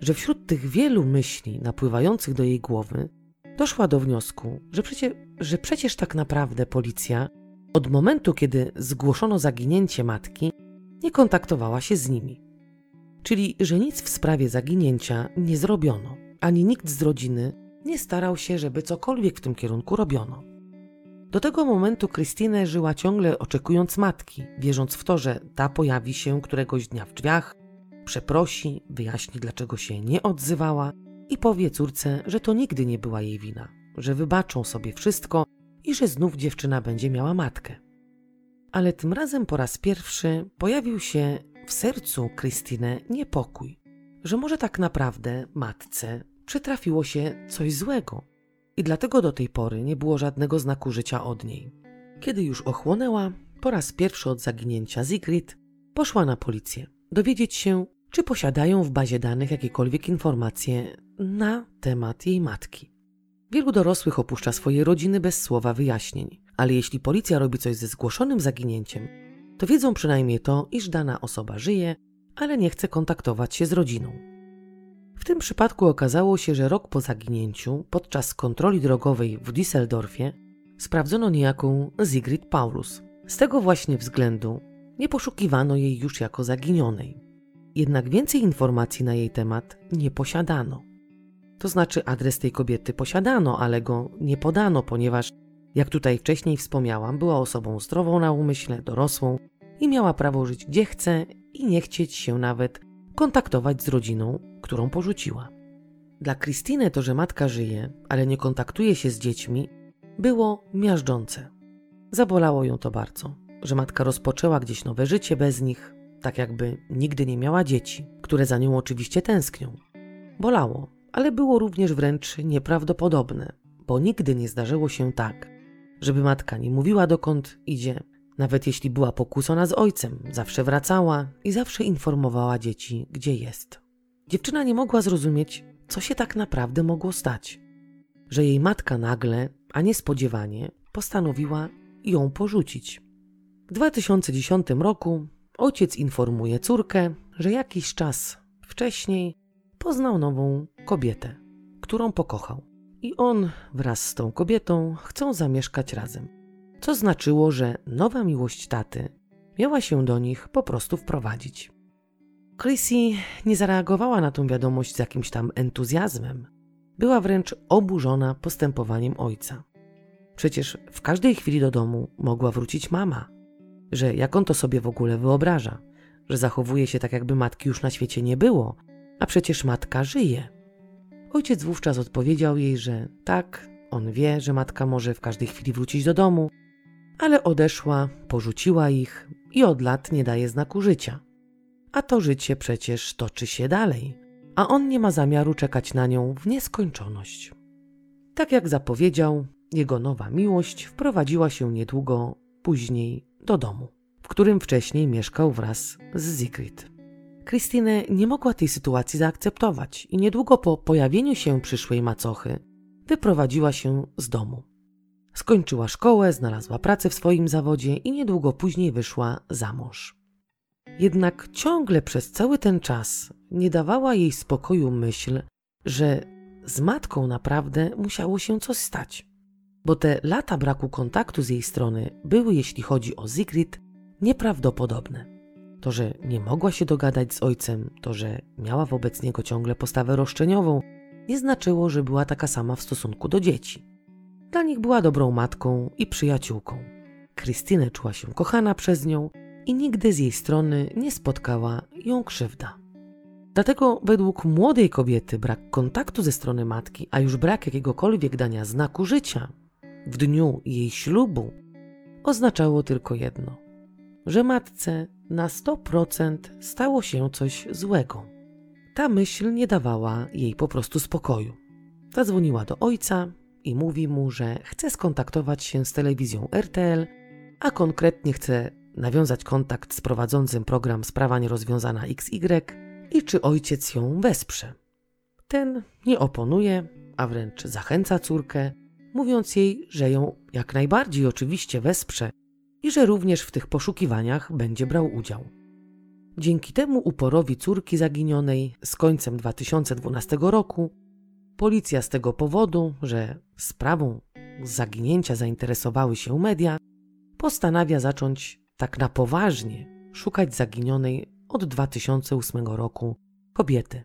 że wśród tych wielu myśli napływających do jej głowy doszła do wniosku, że, przecie, że przecież tak naprawdę policja od momentu, kiedy zgłoszono zaginięcie matki, nie kontaktowała się z nimi. Czyli, że nic w sprawie zaginięcia nie zrobiono, ani nikt z rodziny nie starał się, żeby cokolwiek w tym kierunku robiono. Do tego momentu Krystynę żyła ciągle oczekując matki, wierząc w to, że ta pojawi się któregoś dnia w drzwiach, przeprosi, wyjaśni dlaczego się nie odzywała i powie córce, że to nigdy nie była jej wina, że wybaczą sobie wszystko i że znów dziewczyna będzie miała matkę. Ale tym razem po raz pierwszy pojawił się w sercu Krystynę niepokój, że może tak naprawdę matce przytrafiło się coś złego i dlatego do tej pory nie było żadnego znaku życia od niej. Kiedy już ochłonęła, po raz pierwszy od zaginięcia Sigrid, poszła na policję dowiedzieć się, czy posiadają w bazie danych jakiekolwiek informacje na temat jej matki. Wielu dorosłych opuszcza swoje rodziny bez słowa wyjaśnień, ale jeśli policja robi coś ze zgłoszonym zaginięciem, to wiedzą przynajmniej to, iż dana osoba żyje, ale nie chce kontaktować się z rodziną. W tym przypadku okazało się, że rok po zaginięciu, podczas kontroli drogowej w Düsseldorfie, sprawdzono niejaką Sigrid Paulus. Z tego właśnie względu nie poszukiwano jej już jako zaginionej. Jednak więcej informacji na jej temat nie posiadano. To znaczy adres tej kobiety posiadano, ale go nie podano, ponieważ, jak tutaj wcześniej wspomniałam, była osobą zdrową na umyśle, dorosłą i miała prawo żyć gdzie chce i nie chcieć się nawet kontaktować z rodziną, którą porzuciła. Dla Krystyny to, że matka żyje, ale nie kontaktuje się z dziećmi, było miażdżące. Zabolało ją to bardzo, że matka rozpoczęła gdzieś nowe życie bez nich, tak jakby nigdy nie miała dzieci, które za nią oczywiście tęsknią. Bolało, ale było również wręcz nieprawdopodobne, bo nigdy nie zdarzyło się tak, żeby matka nie mówiła dokąd idzie, nawet jeśli była pokłócona z ojcem, zawsze wracała i zawsze informowała dzieci, gdzie jest. Dziewczyna nie mogła zrozumieć, co się tak naprawdę mogło stać. Że jej matka nagle, a niespodziewanie, postanowiła ją porzucić. W 2010 roku ojciec informuje córkę, że jakiś czas wcześniej poznał nową kobietę, którą pokochał. I on wraz z tą kobietą chcą zamieszkać razem. Co znaczyło, że nowa miłość taty miała się do nich po prostu wprowadzić. Chrissy nie zareagowała na tą wiadomość z jakimś tam entuzjazmem. Była wręcz oburzona postępowaniem ojca. Przecież w każdej chwili do domu mogła wrócić mama. Że jak on to sobie w ogóle wyobraża, że zachowuje się tak, jakby matki już na świecie nie było, a przecież matka żyje. Ojciec wówczas odpowiedział jej, że tak, on wie, że matka może w każdej chwili wrócić do domu, ale odeszła, porzuciła ich i od lat nie daje znaku życia. A to życie przecież toczy się dalej, a on nie ma zamiaru czekać na nią w nieskończoność. Tak jak zapowiedział, jego nowa miłość wprowadziła się niedługo później do domu, w którym wcześniej mieszkał wraz z Sigrid. Christine nie mogła tej sytuacji zaakceptować i niedługo po pojawieniu się przyszłej macochy wyprowadziła się z domu. Skończyła szkołę, znalazła pracę w swoim zawodzie i niedługo później wyszła za mąż. Jednak ciągle przez cały ten czas nie dawała jej spokoju myśl, że z matką naprawdę musiało się coś stać. Bo te lata braku kontaktu z jej strony były, jeśli chodzi o Sigrid, nieprawdopodobne. To, że nie mogła się dogadać z ojcem, to, że miała wobec niego ciągle postawę roszczeniową, nie znaczyło, że była taka sama w stosunku do dzieci. Dla nich była dobrą matką i przyjaciółką. Krystynę czuła się kochana przez nią i nigdy z jej strony nie spotkała ją krzywda. Dlatego według młodej kobiety brak kontaktu ze strony matki, a już brak jakiegokolwiek dania znaku życia w dniu jej ślubu oznaczało tylko jedno: że matce na 100% stało się coś złego. Ta myśl nie dawała jej po prostu spokoju. Zadzwoniła do ojca i mówi mu, że chce skontaktować się z telewizją RTL, a konkretnie chce nawiązać kontakt z prowadzącym program Sprawa Nierozwiązana XY i czy ojciec ją wesprze. Ten nie oponuje, a wręcz zachęca córkę, mówiąc jej, że ją jak najbardziej oczywiście wesprze i że również w tych poszukiwaniach będzie brał udział. Dzięki temu uporowi córki zaginionej z końcem 2012 roku policja z tego powodu, że sprawą zaginięcia zainteresowały się media, postanawia zacząć tak na poważnie szukać zaginionej od 2008 roku kobiety.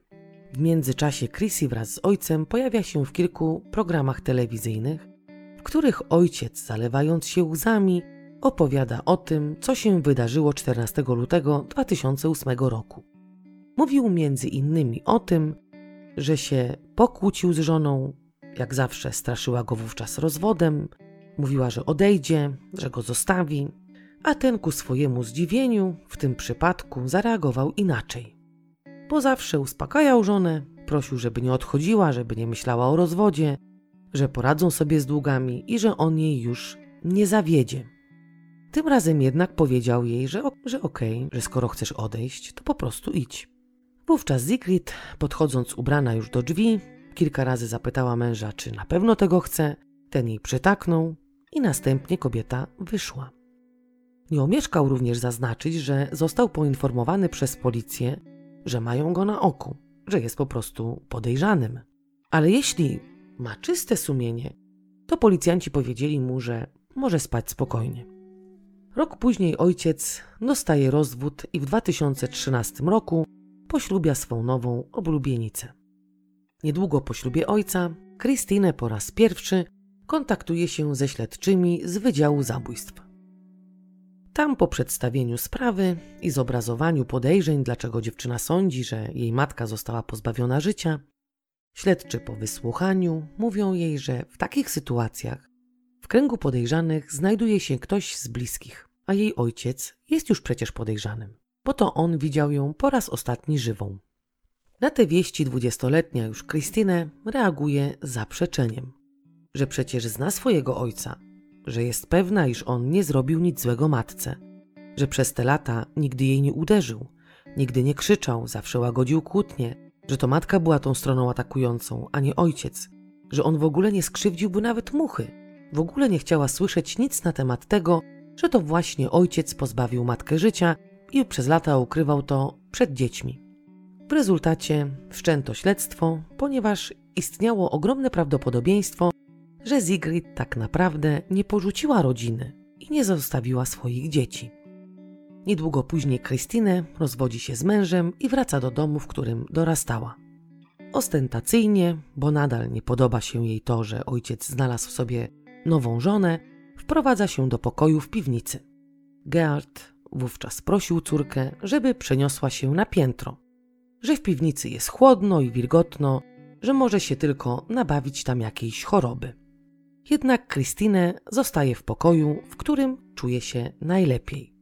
W międzyczasie Chrissy wraz z ojcem pojawia się w kilku programach telewizyjnych, w których ojciec, zalewając się łzami, opowiada o tym, co się wydarzyło 14 lutego 2008 roku. Mówił między innymi o tym, że się pokłócił z żoną, jak zawsze straszyła go wówczas rozwodem, mówiła, że odejdzie, że go zostawi, a ten ku swojemu zdziwieniu w tym przypadku zareagował inaczej. Bo zawsze uspokajał żonę, prosił, żeby nie odchodziła, żeby nie myślała o rozwodzie, że poradzą sobie z długami i że on jej już nie zawiedzie. Tym razem jednak powiedział jej, że, że okej, okay, że skoro chcesz odejść, to po prostu idź. Wówczas Zigrid, podchodząc ubrana już do drzwi, kilka razy zapytała męża, czy na pewno tego chce, ten jej przytaknął i następnie kobieta wyszła. Nie omieszkał również zaznaczyć, że został poinformowany przez policję, że mają go na oku, że jest po prostu podejrzanym. Ale jeśli ma czyste sumienie, to policjanci powiedzieli mu, że może spać spokojnie. Rok później ojciec dostaje rozwód i w 2013 roku poślubia swą nową oblubienicę. Niedługo po ślubie ojca, Christine po raz pierwszy kontaktuje się ze śledczymi z Wydziału Zabójstw. Tam po przedstawieniu sprawy i zobrazowaniu podejrzeń, dlaczego dziewczyna sądzi, że jej matka została pozbawiona życia, śledczy po wysłuchaniu mówią jej, że w takich sytuacjach w kręgu podejrzanych znajduje się ktoś z bliskich, a jej ojciec jest już przecież podejrzanym, bo to on widział ją po raz ostatni żywą. Na te wieści dwudziestoletnia już Krystynę reaguje zaprzeczeniem, że przecież zna swojego ojca, że jest pewna, iż on nie zrobił nic złego matce, że przez te lata nigdy jej nie uderzył, nigdy nie krzyczał, zawsze łagodził kłótnie, że to matka była tą stroną atakującą, a nie ojciec, że on w ogóle nie skrzywdziłby nawet muchy. W ogóle nie chciała słyszeć nic na temat tego, że to właśnie ojciec pozbawił matkę życia i przez lata ukrywał to przed dziećmi. W rezultacie wszczęto śledztwo, ponieważ istniało ogromne prawdopodobieństwo, że Sigrid tak naprawdę nie porzuciła rodziny i nie zostawiła swoich dzieci. Niedługo później Krystynę rozwodzi się z mężem i wraca do domu, w którym dorastała. Ostentacyjnie, bo nadal nie podoba się jej to, że ojciec znalazł w sobie nową żonę, wprowadza się do pokoju w piwnicy. Gerard wówczas prosił córkę, żeby przeniosła się na piętro, że w piwnicy jest chłodno i wilgotno, że może się tylko nabawić tam jakiejś choroby. Jednak Christine zostaje w pokoju, w którym czuje się najlepiej.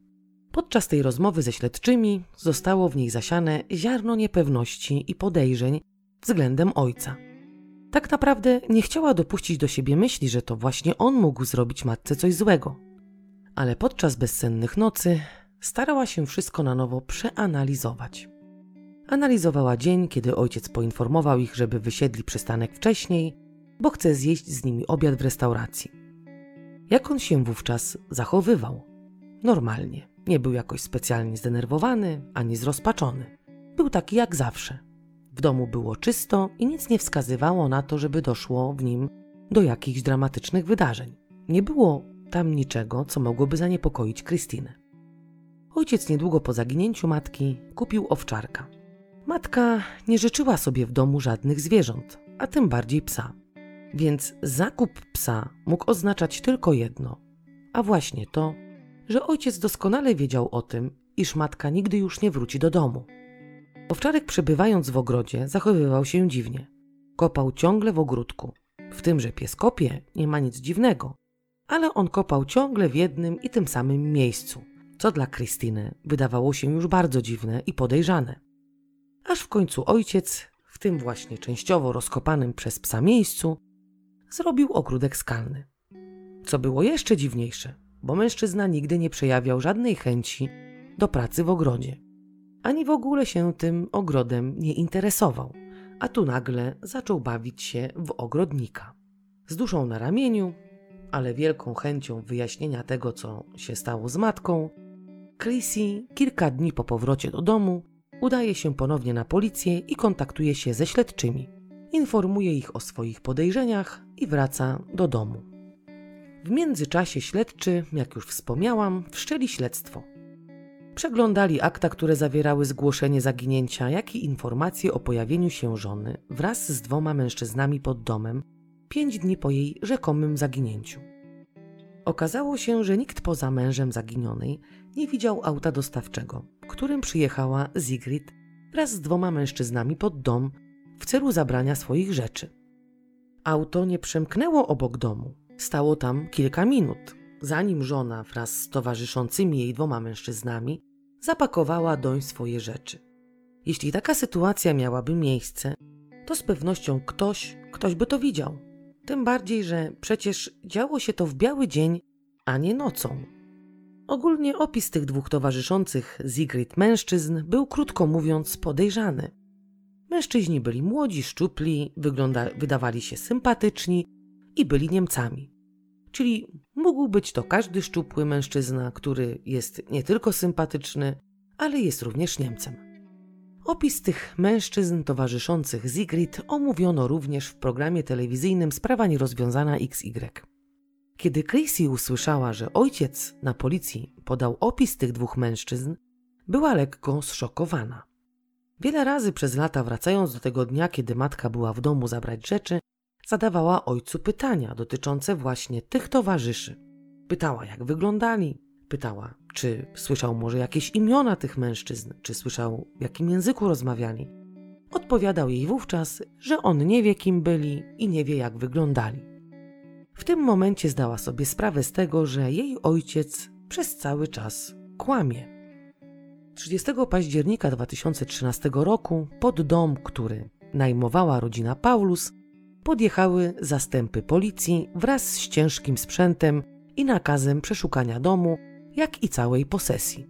Podczas tej rozmowy ze śledczymi zostało w niej zasiane ziarno niepewności i podejrzeń względem ojca. Tak naprawdę nie chciała dopuścić do siebie myśli, że to właśnie on mógł zrobić matce coś złego. Ale podczas bezsennych nocy starała się wszystko na nowo przeanalizować. Analizowała dzień, kiedy ojciec poinformował ich, żeby wysiedli przystanek wcześniej, bo chce zjeść z nimi obiad w restauracji. Jak on się wówczas zachowywał? Normalnie. Nie był jakoś specjalnie zdenerwowany ani zrozpaczony. Był taki jak zawsze. W domu było czysto i nic nie wskazywało na to, żeby doszło w nim do jakichś dramatycznych wydarzeń. Nie było tam niczego, co mogłoby zaniepokoić Krystynę. Ojciec niedługo po zaginięciu matki kupił owczarka. Matka nie życzyła sobie w domu żadnych zwierząt, a tym bardziej psa. Więc zakup psa mógł oznaczać tylko jedno, a właśnie to, że ojciec doskonale wiedział o tym, iż matka nigdy już nie wróci do domu. Owczarek przebywając w ogrodzie zachowywał się dziwnie. Kopał ciągle w ogródku. W tym, że pies kopie, nie ma nic dziwnego. Ale on kopał ciągle w jednym i tym samym miejscu, co dla Krystyny wydawało się już bardzo dziwne i podejrzane. Aż w końcu ojciec, w tym właśnie częściowo rozkopanym przez psa miejscu, zrobił ogródek skalny. Co było jeszcze dziwniejsze, bo mężczyzna nigdy nie przejawiał żadnej chęci do pracy w ogrodzie, ani w ogóle się tym ogrodem nie interesował, a tu nagle zaczął bawić się w ogrodnika. Z duszą na ramieniu, ale wielką chęcią wyjaśnienia tego, co się stało z matką, Chrissy kilka dni po powrocie do domu udaje się ponownie na policję i kontaktuje się ze śledczymi. Informuje ich o swoich podejrzeniach i wraca do domu. W międzyczasie śledczy, jak już wspomniałam, wszczęli śledztwo. Przeglądali akta, które zawierały zgłoszenie zaginięcia, jak i informacje o pojawieniu się żony wraz z dwoma mężczyznami pod domem pięć dni po jej rzekomym zaginięciu. Okazało się, że nikt poza mężem zaginionej nie widział auta dostawczego, którym przyjechała Zigrid wraz z dwoma mężczyznami pod dom w celu zabrania swoich rzeczy. Auto nie przemknęło obok domu. Stało tam kilka minut, zanim żona wraz z towarzyszącymi jej dwoma mężczyznami zapakowała doń swoje rzeczy. Jeśli taka sytuacja miałaby miejsce, to z pewnością ktoś, ktoś by to widział. Tym bardziej, że przecież działo się to w biały dzień, a nie nocą. Ogólnie opis tych dwóch towarzyszących Zigrid mężczyzn był krótko mówiąc podejrzany. Mężczyźni byli młodzi, szczupli, wygląda, wydawali się sympatyczni i byli Niemcami. Czyli mógł być to każdy szczupły mężczyzna, który jest nie tylko sympatyczny, ale jest również Niemcem. Opis tych mężczyzn towarzyszących Zigrid omówiono również w programie telewizyjnym Sprawa nierozwiązana XY. Kiedy Chrissy usłyszała, że ojciec na policji podał opis tych dwóch mężczyzn, była lekko zszokowana. Wiele razy przez lata, wracając do tego dnia, kiedy matka była w domu zabrać rzeczy, zadawała ojcu pytania dotyczące właśnie tych towarzyszy. Pytała, jak wyglądali, pytała, czy słyszał może jakieś imiona tych mężczyzn, czy słyszał, w jakim języku rozmawiali. Odpowiadał jej wówczas, że on nie wie, kim byli i nie wie, jak wyglądali. W tym momencie zdała sobie sprawę z tego, że jej ojciec przez cały czas kłamie. 30 października 2013 roku pod dom, który najmowała rodzina Paulus, podjechały zastępy policji wraz z ciężkim sprzętem i nakazem przeszukania domu, jak i całej posesji.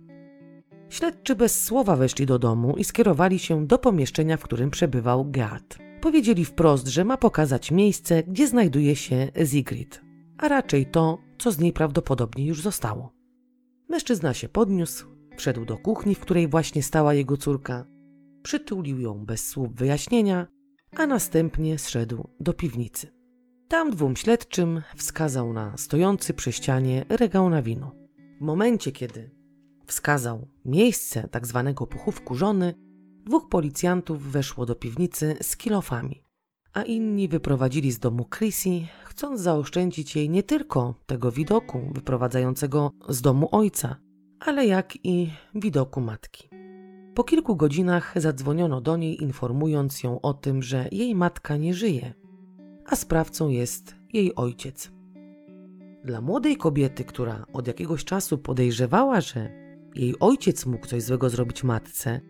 Śledczy bez słowa weszli do domu i skierowali się do pomieszczenia, w którym przebywał Gad. Powiedzieli wprost, że ma pokazać miejsce, gdzie znajduje się Zigrid, a raczej to, co z niej prawdopodobnie już zostało. Mężczyzna się podniósł, wszedł do kuchni, w której właśnie stała jego córka, przytulił ją bez słów wyjaśnienia, a następnie zszedł do piwnicy. Tam dwóm śledczym wskazał na stojący przy ścianie regał na wino. W momencie, kiedy wskazał miejsce tak zwanego pochówku żony, Dwóch policjantów weszło do piwnicy z kilofami, a inni wyprowadzili z domu Chrissy, chcąc zaoszczędzić jej nie tylko tego widoku wyprowadzającego z domu ojca, ale jak i widoku matki. Po kilku godzinach zadzwoniono do niej, informując ją o tym, że jej matka nie żyje, a sprawcą jest jej ojciec. Dla młodej kobiety, która od jakiegoś czasu podejrzewała, że jej ojciec mógł coś złego zrobić matce,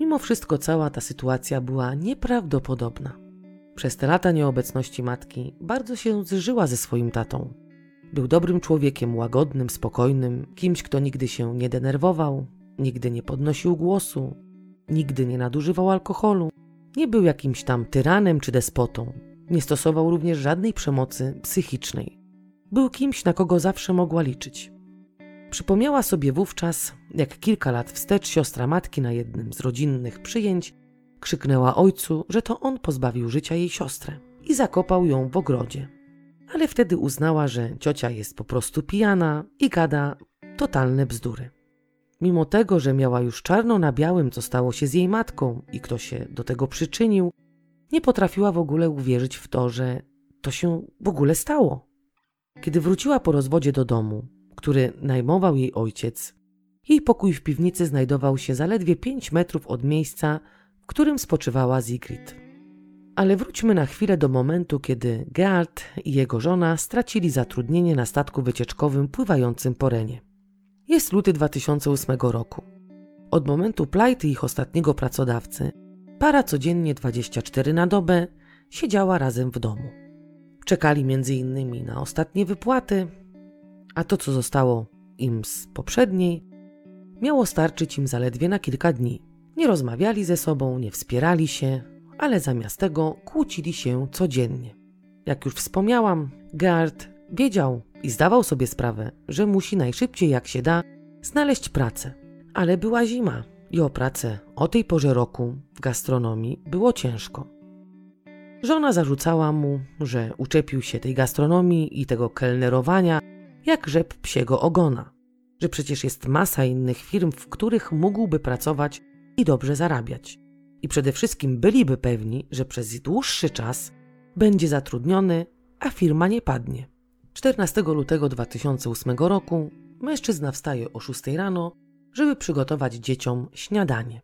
Mimo wszystko cała ta sytuacja była nieprawdopodobna. Przez te lata nieobecności matki bardzo się zżyła ze swoim tatą. Był dobrym człowiekiem, łagodnym, spokojnym, kimś, kto nigdy się nie denerwował, nigdy nie podnosił głosu, nigdy nie nadużywał alkoholu, nie był jakimś tam tyranem czy despotą, nie stosował również żadnej przemocy psychicznej. Był kimś, na kogo zawsze mogła liczyć. Przypomniała sobie wówczas, jak kilka lat wstecz siostra matki na jednym z rodzinnych przyjęć krzyknęła ojcu, że to on pozbawił życia jej siostrę i zakopał ją w ogrodzie. Ale wtedy uznała, że ciocia jest po prostu pijana i gada totalne bzdury. Mimo tego, że miała już czarno na białym, co stało się z jej matką i kto się do tego przyczynił, nie potrafiła w ogóle uwierzyć w to, że to się w ogóle stało. Kiedy wróciła po rozwodzie do domu, który najmował jej ojciec. Jej pokój w piwnicy znajdował się zaledwie pięć metrów od miejsca, w którym spoczywała Zigrid. Ale wróćmy na chwilę do momentu, kiedy Gealt i jego żona stracili zatrudnienie na statku wycieczkowym pływającym po Renie. Jest luty 2008 roku. Od momentu plajty ich ostatniego pracodawcy, para codziennie 24 na dobę siedziała razem w domu. Czekali innymi na ostatnie wypłaty, a to, co zostało im z poprzedniej, miało starczyć im zaledwie na kilka dni. Nie rozmawiali ze sobą, nie wspierali się, ale zamiast tego kłócili się codziennie. Jak już wspomniałam, Gerd wiedział i zdawał sobie sprawę, że musi najszybciej jak się da znaleźć pracę. Ale była zima i o pracę o tej porze roku w gastronomii było ciężko. Żona zarzucała mu, że uczepił się tej gastronomii i tego kelnerowania jak rzep psiego ogona, że przecież jest masa innych firm, w których mógłby pracować i dobrze zarabiać. I przede wszystkim byliby pewni, że przez dłuższy czas będzie zatrudniony, a firma nie padnie. 14 lutego 2008 roku mężczyzna wstaje o 6 rano, żeby przygotować dzieciom śniadanie.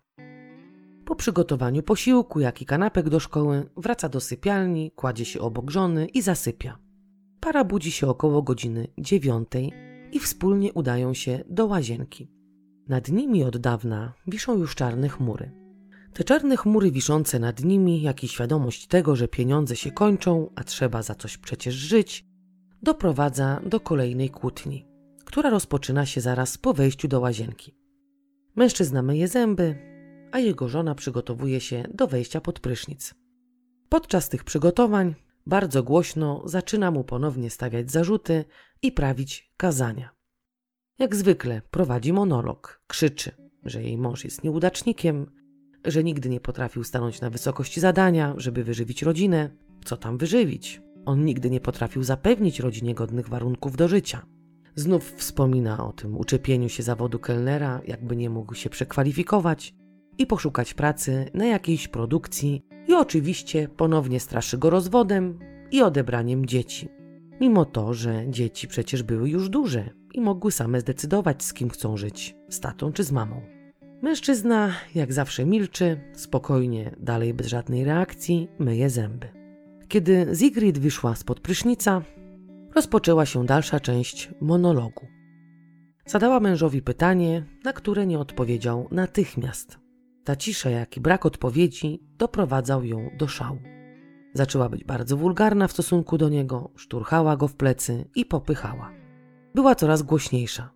Po przygotowaniu posiłku, jak i kanapek do szkoły, wraca do sypialni, kładzie się obok żony i zasypia. Para budzi się około godziny dziewiątej i wspólnie udają się do łazienki. Nad nimi od dawna wiszą już czarne chmury. Te czarne chmury wiszące nad nimi, jak i świadomość tego, że pieniądze się kończą, a trzeba za coś przecież żyć, doprowadza do kolejnej kłótni, która rozpoczyna się zaraz po wejściu do łazienki. Mężczyzna myje zęby, a jego żona przygotowuje się do wejścia pod prysznic. Podczas tych przygotowań bardzo głośno zaczyna mu ponownie stawiać zarzuty i prawić kazania. Jak zwykle prowadzi monolog, krzyczy, że jej mąż jest nieudacznikiem, że nigdy nie potrafił stanąć na wysokości zadania, żeby wyżywić rodzinę. Co tam wyżywić? On nigdy nie potrafił zapewnić rodzinie godnych warunków do życia. Znów wspomina o tym uczepieniu się zawodu kelnera, jakby nie mógł się przekwalifikować i poszukać pracy na jakiejś produkcji, i oczywiście ponownie straszy go rozwodem i odebraniem dzieci. Mimo to, że dzieci przecież były już duże i mogły same zdecydować, z kim chcą żyć z tatą czy z mamą. Mężczyzna, jak zawsze, milczy, spokojnie, dalej bez żadnej reakcji, myje zęby. Kiedy Zigrid wyszła spod prysznica, rozpoczęła się dalsza część monologu. Zadała mężowi pytanie, na które nie odpowiedział natychmiast. Ta cisza, jak i brak odpowiedzi doprowadzał ją do szału. Zaczęła być bardzo wulgarna w stosunku do niego, szturchała go w plecy i popychała. Była coraz głośniejsza.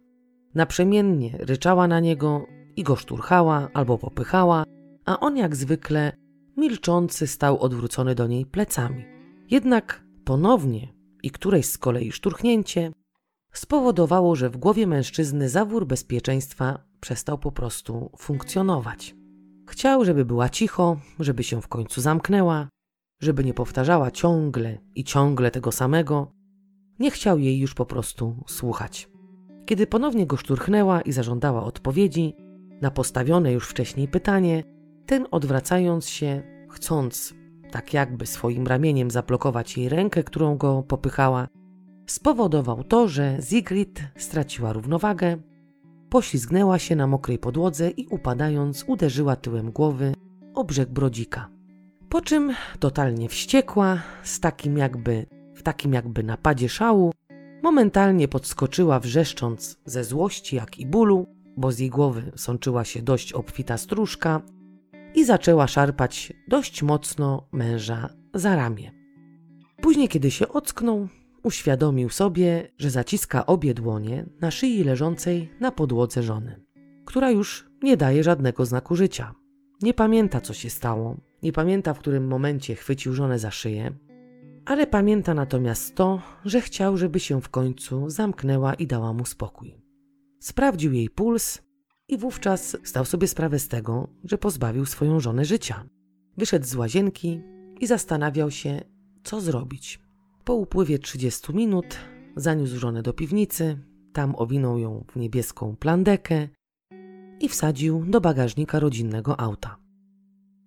Naprzemiennie ryczała na niego i go szturchała albo popychała, a on jak zwykle milczący stał odwrócony do niej plecami. Jednak ponownie i któreś z kolei szturchnięcie spowodowało, że w głowie mężczyzny zawór bezpieczeństwa przestał po prostu funkcjonować. Chciał, żeby była cicho, żeby się w końcu zamknęła, żeby nie powtarzała ciągle i ciągle tego samego. Nie chciał jej już po prostu słuchać. Kiedy ponownie go szturchnęła i zażądała odpowiedzi na postawione już wcześniej pytanie, ten odwracając się, chcąc tak jakby swoim ramieniem zablokować jej rękę, którą go popychała, spowodował to, że Sigrid straciła równowagę, poślizgnęła się na mokrej podłodze i upadając uderzyła tyłem głowy o brzeg brodzika. Po czym totalnie wściekła, z takim jakby, w takim jakby napadzie szału, momentalnie podskoczyła wrzeszcząc ze złości jak i bólu, bo z jej głowy sączyła się dość obfita stróżka i zaczęła szarpać dość mocno męża za ramię. Później, kiedy się ocknął, uświadomił sobie, że zaciska obie dłonie na szyi leżącej na podłodze żony, która już nie daje żadnego znaku życia. Nie pamięta, co się stało, nie pamięta, w którym momencie chwycił żonę za szyję, ale pamięta natomiast to, że chciał, żeby się w końcu zamknęła i dała mu spokój. Sprawdził jej puls i wówczas zdał sobie sprawę z tego, że pozbawił swoją żonę życia. Wyszedł z łazienki i zastanawiał się, co zrobić. Po upływie 30 minut zaniósł żonę do piwnicy, tam owinął ją w niebieską plandekę i wsadził do bagażnika rodzinnego auta.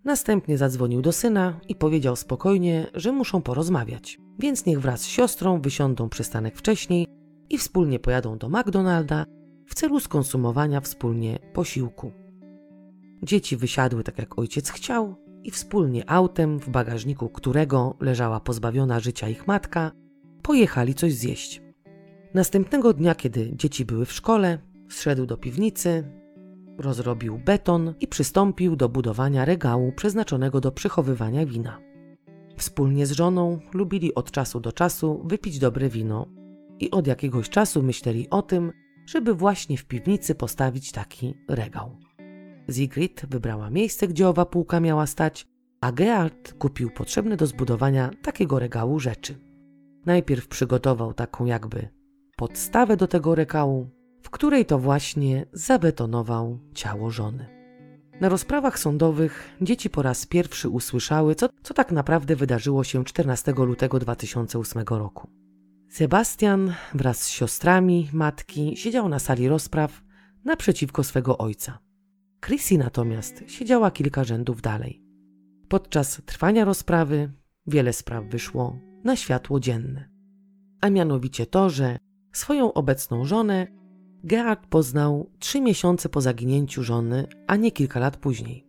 Następnie zadzwonił do syna i powiedział spokojnie, że muszą porozmawiać, więc niech wraz z siostrą wysiądą przystanek wcześniej i wspólnie pojadą do McDonalda w celu skonsumowania wspólnie posiłku. Dzieci wysiadły tak jak ojciec chciał i wspólnie autem, w bagażniku którego leżała pozbawiona życia ich matka, pojechali coś zjeść. Następnego dnia, kiedy dzieci były w szkole, zszedł do piwnicy, rozrobił beton i przystąpił do budowania regału przeznaczonego do przechowywania wina. Wspólnie z żoną lubili od czasu do czasu wypić dobre wino i od jakiegoś czasu myśleli o tym, żeby właśnie w piwnicy postawić taki regał. Sigrid wybrała miejsce, gdzie owa półka miała stać, a Geart kupił potrzebne do zbudowania takiego regału rzeczy. Najpierw przygotował taką jakby podstawę do tego regału, w której to właśnie zabetonował ciało żony. Na rozprawach sądowych dzieci po raz pierwszy usłyszały, co, co tak naprawdę wydarzyło się 14 lutego 2008 roku. Sebastian wraz z siostrami matki siedział na sali rozpraw naprzeciwko swego ojca. Chrissy natomiast siedziała kilka rzędów dalej. Podczas trwania rozprawy wiele spraw wyszło na światło dzienne. A mianowicie to, że swoją obecną żonę Gerard poznał trzy miesiące po zaginięciu żony, a nie kilka lat później.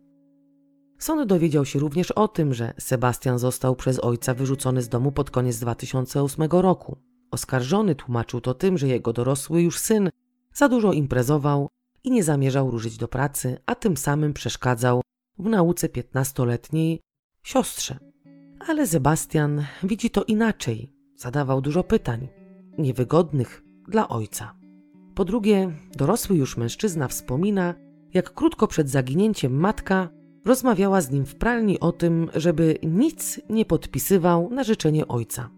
Sąd dowiedział się również o tym, że Sebastian został przez ojca wyrzucony z domu pod koniec 2008 roku. Oskarżony tłumaczył to tym, że jego dorosły już syn za dużo imprezował i nie zamierzał ruszyć do pracy, a tym samym przeszkadzał w nauce piętnastoletniej siostrze. Ale Sebastian widzi to inaczej. Zadawał dużo pytań, niewygodnych dla ojca. Po drugie, dorosły już mężczyzna wspomina, jak krótko przed zaginięciem matka rozmawiała z nim w pralni o tym, żeby nic nie podpisywał na życzenie ojca.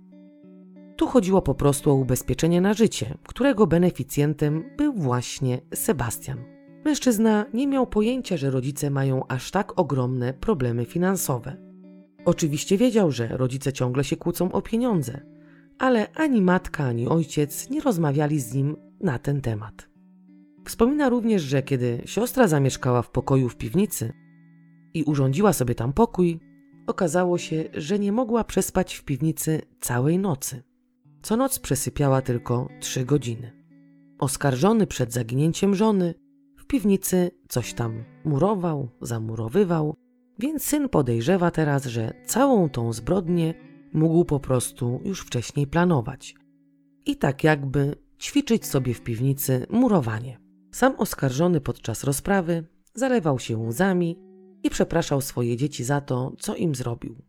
Tu chodziło po prostu o ubezpieczenie na życie, którego beneficjentem był właśnie Sebastian. Mężczyzna nie miał pojęcia, że rodzice mają aż tak ogromne problemy finansowe. Oczywiście wiedział, że rodzice ciągle się kłócą o pieniądze, ale ani matka, ani ojciec nie rozmawiali z nim na ten temat. Wspomina również, że kiedy siostra zamieszkała w pokoju w piwnicy i urządziła sobie tam pokój, okazało się, że nie mogła przespać w piwnicy całej nocy. Co noc przesypiała tylko trzy godziny. Oskarżony przed zaginięciem żony, w piwnicy coś tam murował, zamurowywał, więc syn podejrzewa teraz, że całą tą zbrodnię mógł po prostu już wcześniej planować. I tak jakby ćwiczyć sobie w piwnicy murowanie. Sam oskarżony podczas rozprawy zalewał się łzami i przepraszał swoje dzieci za to, co im zrobił.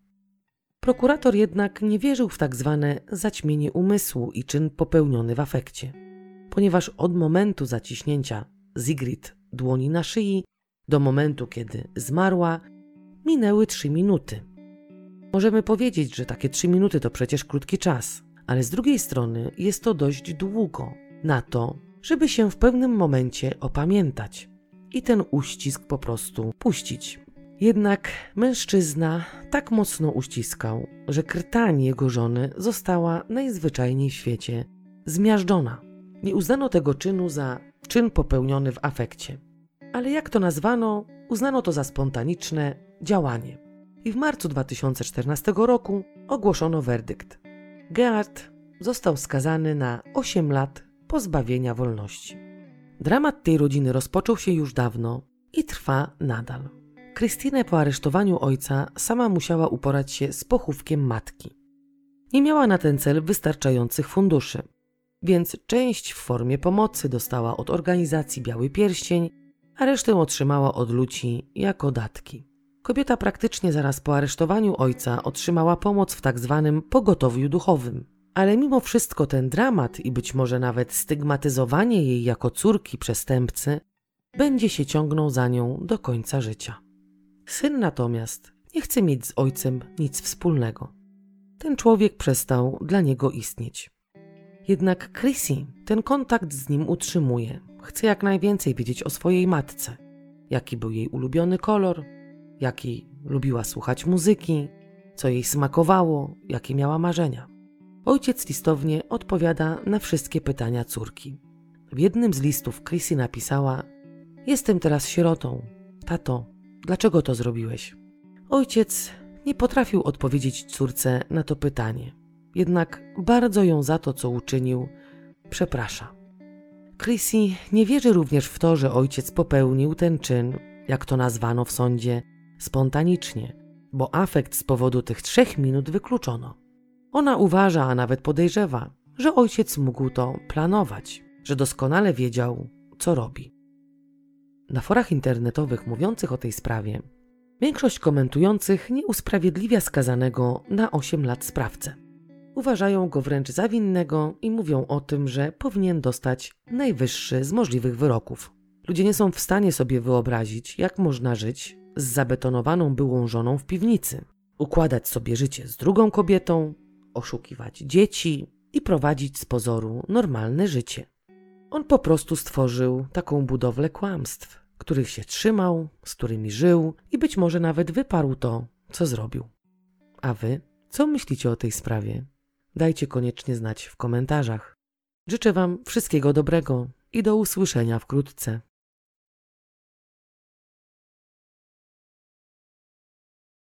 Prokurator jednak nie wierzył w tak zwane zaćmienie umysłu i czyn popełniony w afekcie, ponieważ od momentu zaciśnięcia Zigrid dłoni na szyi do momentu, kiedy zmarła, minęły trzy minuty. Możemy powiedzieć, że takie trzy minuty to przecież krótki czas, ale z drugiej strony jest to dość długo na to, żeby się w pewnym momencie opamiętać i ten uścisk po prostu puścić. Jednak mężczyzna tak mocno uściskał, że krtań jego żony została najzwyczajniej w świecie zmiażdżona. Nie uznano tego czynu za czyn popełniony w afekcie. Ale jak to nazwano, uznano to za spontaniczne działanie. I w marcu 2014 roku ogłoszono werdykt. Gerard został skazany na 8 lat pozbawienia wolności. Dramat tej rodziny rozpoczął się już dawno i trwa nadal. Krystynę po aresztowaniu ojca sama musiała uporać się z pochówkiem matki. Nie miała na ten cel wystarczających funduszy, więc część w formie pomocy dostała od organizacji Biały Pierścień, a resztę otrzymała od ludzi jako datki. Kobieta praktycznie zaraz po aresztowaniu ojca otrzymała pomoc w tak zwanym pogotowiu duchowym. Ale mimo wszystko ten dramat i być może nawet stygmatyzowanie jej jako córki przestępcy będzie się ciągnął za nią do końca życia. Syn natomiast nie chce mieć z ojcem nic wspólnego. Ten człowiek przestał dla niego istnieć. Jednak Chrissy ten kontakt z nim utrzymuje. Chce jak najwięcej wiedzieć o swojej matce. Jaki był jej ulubiony kolor, jakiej lubiła słuchać muzyki, co jej smakowało, jakie miała marzenia. Ojciec listownie odpowiada na wszystkie pytania córki. W jednym z listów Chrissy napisała: Jestem teraz sierotą. Tato, dlaczego to zrobiłeś? Ojciec nie potrafił odpowiedzieć córce na to pytanie, jednak bardzo ją za to, co uczynił, przeprasza. Chrissy nie wierzy również w to, że ojciec popełnił ten czyn, jak to nazwano w sądzie, spontanicznie, bo afekt z powodu tych trzech minut wykluczono. Ona uważa, a nawet podejrzewa, że ojciec mógł to planować, że doskonale wiedział, co robi. Na forach internetowych mówiących o tej sprawie, większość komentujących nie usprawiedliwia skazanego na 8 lat sprawcę. Uważają go wręcz za winnego i mówią o tym, że powinien dostać najwyższy z możliwych wyroków. Ludzie nie są w stanie sobie wyobrazić, jak można żyć z zabetonowaną byłą żoną w piwnicy, układać sobie życie z drugą kobietą, oszukiwać dzieci i prowadzić z pozoru normalne życie. On po prostu stworzył taką budowlę kłamstw, których się trzymał, z którymi żył i być może nawet wyparł to, co zrobił. A wy, co myślicie o tej sprawie? Dajcie koniecznie znać w komentarzach. Życzę Wam wszystkiego dobrego i do usłyszenia wkrótce.